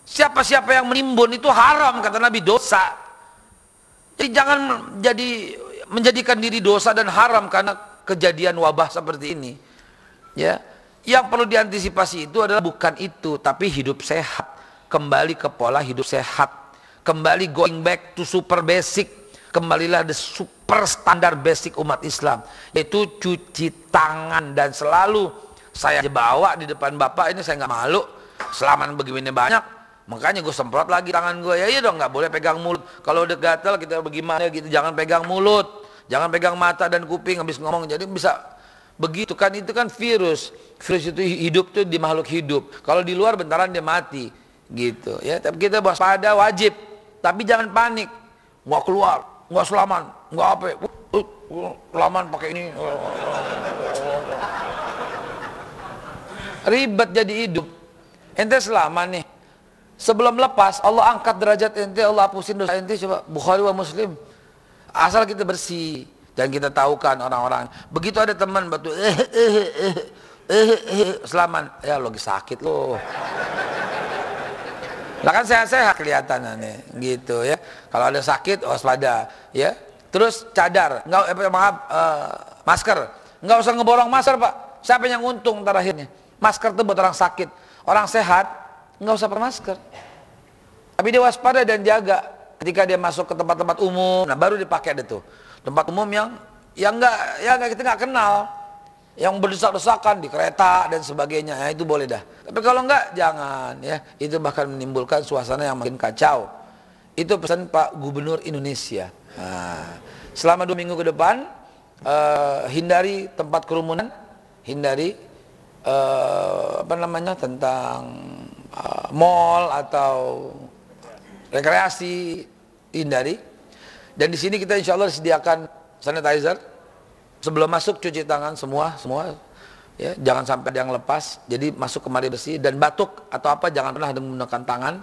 Siapa-siapa yang menimbun itu haram kata Nabi dosa. Jadi jangan jadi menjadikan diri dosa dan haram karena kejadian wabah seperti ini. Ya. Yang perlu diantisipasi itu adalah bukan itu tapi hidup sehat. Kembali ke pola hidup sehat kembali going back to super basic. Kembalilah the super standar basic umat Islam. Yaitu cuci tangan. Dan selalu saya bawa di depan bapak ini saya nggak malu. Selama begini banyak. Makanya gue semprot lagi tangan gue ya iya dong nggak boleh pegang mulut. Kalau udah gatel kita bagaimana gitu? Jangan pegang mulut. Jangan pegang mata dan kuping habis ngomong. Jadi bisa begitu kan? Itu kan virus. Virus itu hidup tuh di makhluk hidup. Kalau di luar bentaran dia mati. Gitu. Ya tapi kita waspada wajib tapi jangan panik. Nggak keluar, nggak selaman, nggak apa. Uh, uh, selaman pakai ini. Ribet jadi hidup. Ente selaman nih. Sebelum lepas, Allah angkat derajat ente, Allah hapusin dosa ente. Coba Bukhari wa Muslim. Asal kita bersih dan kita tahukan orang-orang. Begitu ada teman batu, eh, eh, eh, eh, eh, selaman. Ya lagi sakit loh. Lah kan sehat-sehat kelihatan nih, gitu ya. Kalau ada sakit waspada, ya. Terus cadar, enggak eh, maaf uh, masker. Enggak usah ngeborong masker, Pak. Siapa yang untung ntar akhirnya? Masker itu buat orang sakit. Orang sehat enggak usah pakai masker. Tapi dia waspada dan jaga ketika dia masuk ke tempat-tempat umum. Nah, baru dipakai tuh. Tempat umum yang yang enggak ya kita enggak kenal yang berdesak-desakan di kereta dan sebagainya. Ya itu boleh dah. Tapi kalau enggak jangan ya. Itu bahkan menimbulkan suasana yang makin kacau. Itu pesan Pak Gubernur Indonesia. Nah, selama dua minggu ke depan uh, hindari tempat kerumunan hindari uh, apa namanya tentang uh, mall atau rekreasi hindari. Dan di sini kita insya Allah disediakan sanitizer sebelum masuk cuci tangan semua semua ya. Jangan sampai ada yang lepas. Jadi masuk kemari bersih dan batuk atau apa jangan pernah menggunakan tangan.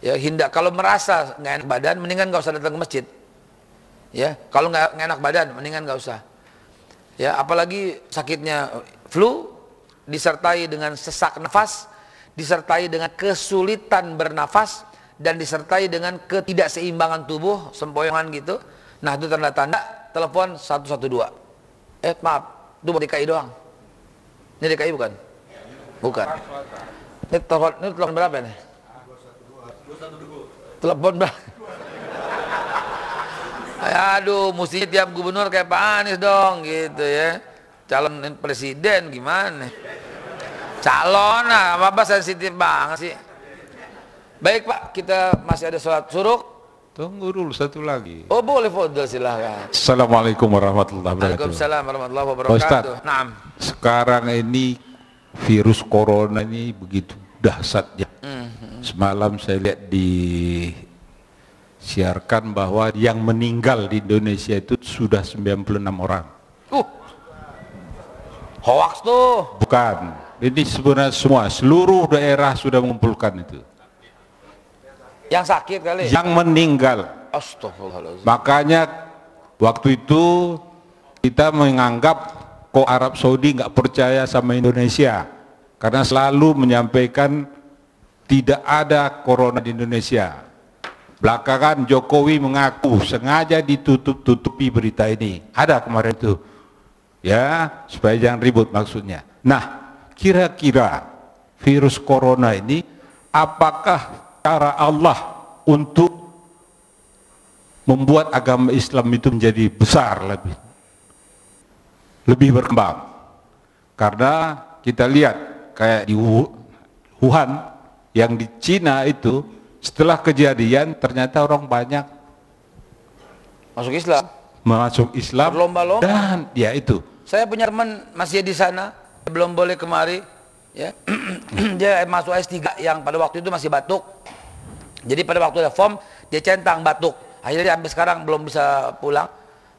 Ya hindak kalau merasa nggak enak badan mendingan nggak usah datang ke masjid. Ya kalau nggak enak badan mendingan nggak usah. Ya apalagi sakitnya flu disertai dengan sesak nafas disertai dengan kesulitan bernafas dan disertai dengan ketidakseimbangan tubuh sempoyongan gitu. Nah itu tanda-tanda. Telepon 112 Eh maaf, itu buat DKI doang. Ini DKI bukan? Bukan. Ini telepon, ini telepon berapa nih? Telepon berapa? Aduh, mestinya tiap gubernur kayak Pak Anies dong, gitu ya. Calon presiden gimana? Calon, nah, apa sensitif banget sih. Baik Pak, kita masih ada sholat suruk. Tunggu dulu satu lagi. Oh boleh Fadil silahkan. Assalamualaikum warahmatullahi wabarakatuh. Waalaikumsalam warahmatullahi wabarakatuh. Ustaz, nah, sekarang ini virus corona ini begitu dahsyatnya. Mm-hmm. Semalam saya lihat di siarkan bahwa yang meninggal di Indonesia itu sudah 96 orang. Uh. Hoax tuh. Bukan. Ini sebenarnya semua, seluruh daerah sudah mengumpulkan itu. Yang sakit kali. Yang meninggal. Astagfirullahaladzim. Makanya waktu itu kita menganggap kok Arab Saudi nggak percaya sama Indonesia karena selalu menyampaikan tidak ada corona di Indonesia. Belakangan Jokowi mengaku sengaja ditutup-tutupi berita ini. Ada kemarin itu. Ya, supaya jangan ribut maksudnya. Nah, kira-kira virus corona ini apakah cara Allah untuk membuat agama Islam itu menjadi besar lebih lebih berkembang. Karena kita lihat kayak di Wuhan yang di Cina itu setelah kejadian ternyata orang banyak masuk Islam. Masuk Islam berlomba-lomba. dan ya itu. Saya punya teman masih di sana belum boleh kemari ya. Dia masuk S3 yang pada waktu itu masih batuk jadi pada waktu ada form dia centang batuk. Akhirnya sampai sekarang belum bisa pulang.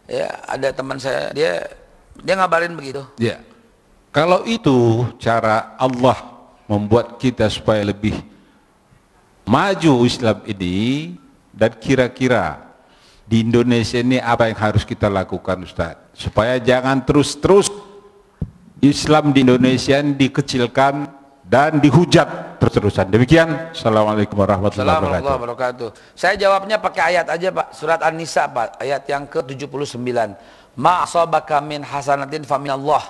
Ya ada teman saya dia dia ngabarin begitu. Ya. Kalau itu cara Allah membuat kita supaya lebih maju Islam ini dan kira-kira di Indonesia ini apa yang harus kita lakukan Ustaz? Supaya jangan terus-terus Islam di Indonesia dikecilkan dan dihujat terus-terusan demikian Assalamualaikum warahmatullahi wabarakatuh. wabarakatuh. Saya jawabnya pakai ayat aja Pak. Surat An-Nisa Pak. Ayat yang ke-79. Ma asabaka min hasanatin faminallah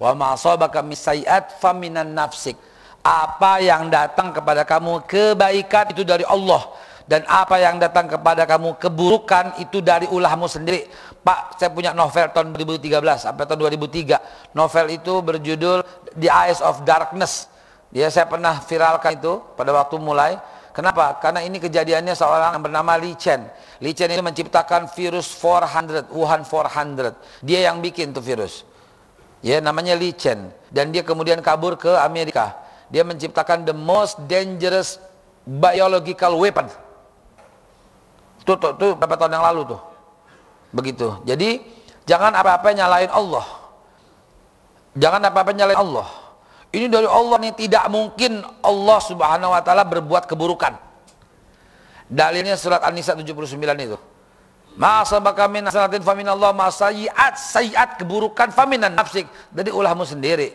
wa ma asabaka min sayiat faminan nafsik. Apa yang datang kepada kamu kebaikan itu dari Allah dan apa yang datang kepada kamu keburukan itu dari ulahmu sendiri. Pak saya punya novel tahun 2013 sampai tahun 2003 novel itu berjudul The Eyes of Darkness ya saya pernah viralkan itu pada waktu mulai kenapa? karena ini kejadiannya seorang yang bernama Li Chen Li Chen ini menciptakan virus 400 Wuhan 400 dia yang bikin tuh virus ya namanya Li Chen dan dia kemudian kabur ke Amerika dia menciptakan the most dangerous biological weapon. Tuh, tuh, tuh beberapa tahun yang lalu tuh. Begitu. Jadi jangan apa-apa nyalain Allah. Jangan apa-apa nyalain Allah. Ini dari Allah nih tidak mungkin Allah Subhanahu wa taala berbuat keburukan. Dalilnya surat An-Nisa 79 itu. Ma'asabaka min hasanatin faminallah ma sayiat sayiat keburukan faminan nafsik dari ulahmu sendiri.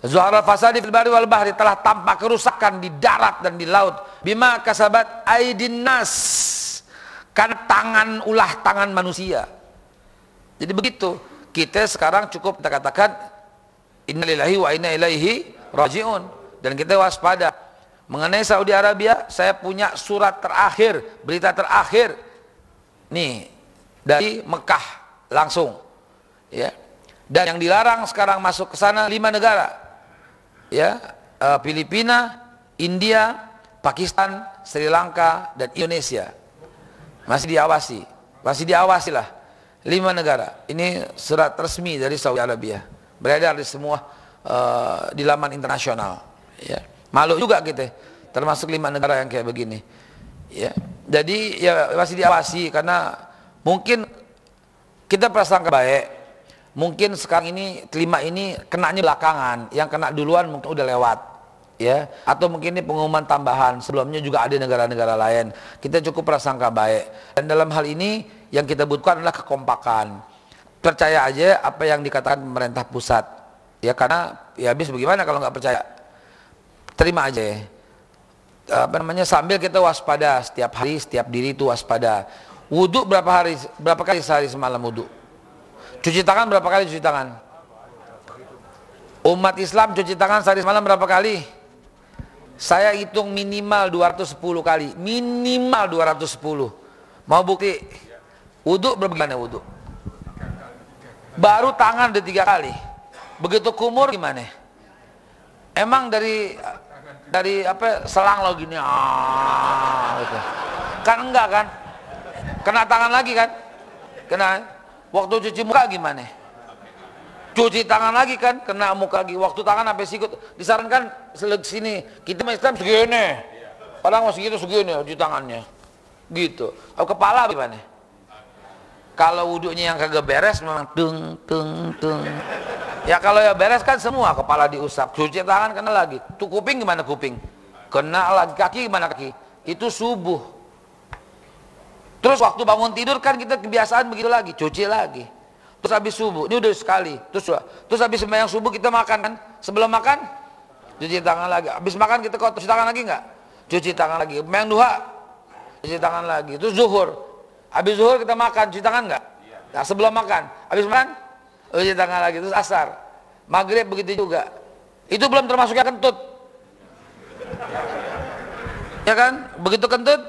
Zuharal fasadi fil bari wal bahri telah tampak kerusakan di darat dan di laut. Bima kasabat aidin nas. Kan tangan ulah tangan manusia. Jadi begitu. Kita sekarang cukup kita katakan innalillahi wa inna ilaihi rajiun dan kita waspada. Mengenai Saudi Arabia, saya punya surat terakhir, berita terakhir. Nih, dari Mekah langsung. Ya. Dan yang dilarang sekarang masuk ke sana lima negara ya uh, Filipina, India, Pakistan, Sri Lanka dan Indonesia masih diawasi, masih diawasi lah lima negara. Ini surat resmi dari Saudi Arabia beredar di semua uh, di laman internasional. Ya. Malu juga kita, termasuk lima negara yang kayak begini. Ya. Jadi ya masih diawasi karena mungkin kita prasangka baik mungkin sekarang ini kelima ini kenanya belakangan yang kena duluan mungkin udah lewat ya atau mungkin ini pengumuman tambahan sebelumnya juga ada negara-negara lain kita cukup prasangka baik dan dalam hal ini yang kita butuhkan adalah kekompakan percaya aja apa yang dikatakan pemerintah pusat ya karena ya habis bagaimana kalau nggak percaya terima aja apa namanya sambil kita waspada setiap hari setiap diri itu waspada wudhu berapa hari berapa kali sehari semalam wudhu Cuci tangan berapa kali cuci tangan? Umat Islam cuci tangan sehari semalam berapa kali? Saya hitung minimal 210 kali. Minimal 210. Mau bukti? Wudhu berapa gimana wudhu? Baru tangan udah tiga kali. Begitu kumur gimana? Emang dari dari apa selang lo gini ah gitu. Kan enggak kan? Kena tangan lagi kan? Kena Waktu cuci muka gimana? Cuci tangan lagi kan, kena muka lagi. Waktu tangan sampai sikut. Disarankan selek sini. Kita Islam segini. Padahal masih gitu segini cuci tangannya. Gitu. Kepala gimana? Kalau wudhunya yang kagak beres memang tung tung tung. Ya kalau ya beres kan semua kepala diusap, cuci tangan kena lagi. Tuh kuping gimana kuping? Kena lagi kaki gimana kaki? Itu subuh. Terus waktu bangun tidur kan kita kebiasaan begitu lagi, cuci lagi. Terus habis subuh, ini udah sekali. Terus terus habis sembahyang subuh kita makan kan? Sebelum makan cuci tangan lagi. Habis makan kita kok cuci tangan lagi enggak? Cuci tangan lagi. Sembahyang duha cuci tangan lagi. Terus zuhur Habis zuhur kita makan, cuci tangan enggak? Nah, sebelum makan. Habis makan, cuci tangan lagi. Terus asar. Maghrib begitu juga. Itu belum termasuk yang kentut. Ya kan? Begitu kentut,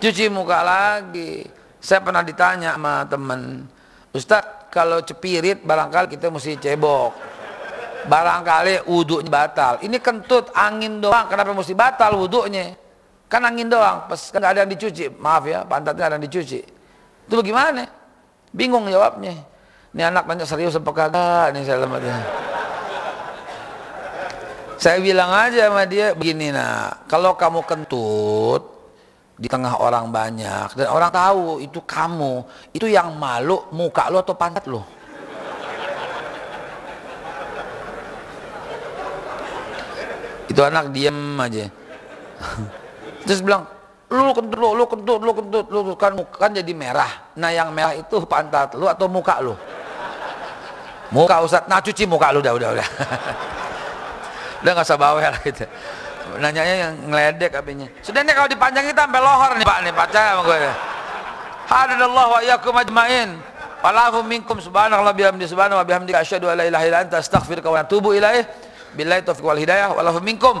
cuci muka lagi. Saya pernah ditanya sama teman, Ustaz, kalau cepirit barangkali kita mesti cebok. Barangkali wudhunya batal. Ini kentut, angin doang. Kenapa mesti batal wudhunya? Kan angin doang, pas kan ada yang dicuci. Maaf ya, pantatnya ada yang dicuci. Itu bagaimana? Bingung jawabnya. Ini anak nanya serius apa kagak nih saya lemah Saya bilang aja sama dia begini nah, kalau kamu kentut di tengah orang banyak dan orang tahu itu kamu, itu yang malu muka lo atau pantat lo? Itu anak diem aja. Terus bilang, lu kentut lu, lu kentut, lu kentut, lu kan kan jadi merah. Nah yang merah itu pantat lu atau muka lu? Muka Ustaz, nah cuci muka lu udah udah udah. udah nggak usah bawel gitu. Nanyanya yang ngeledek apinya. Sudah nih kalau dipanjangin kita sampai lohor nih Pak nih percaya sama gue. Hadallah wa iyyakum ajmain. Walahu minkum subhanallah bihamdi subhanahu wa bihamdi asyhadu an la ilaha illa anta astaghfiruka wa atubu ilaih. Billahi taufiq wal hidayah. Walahu minkum.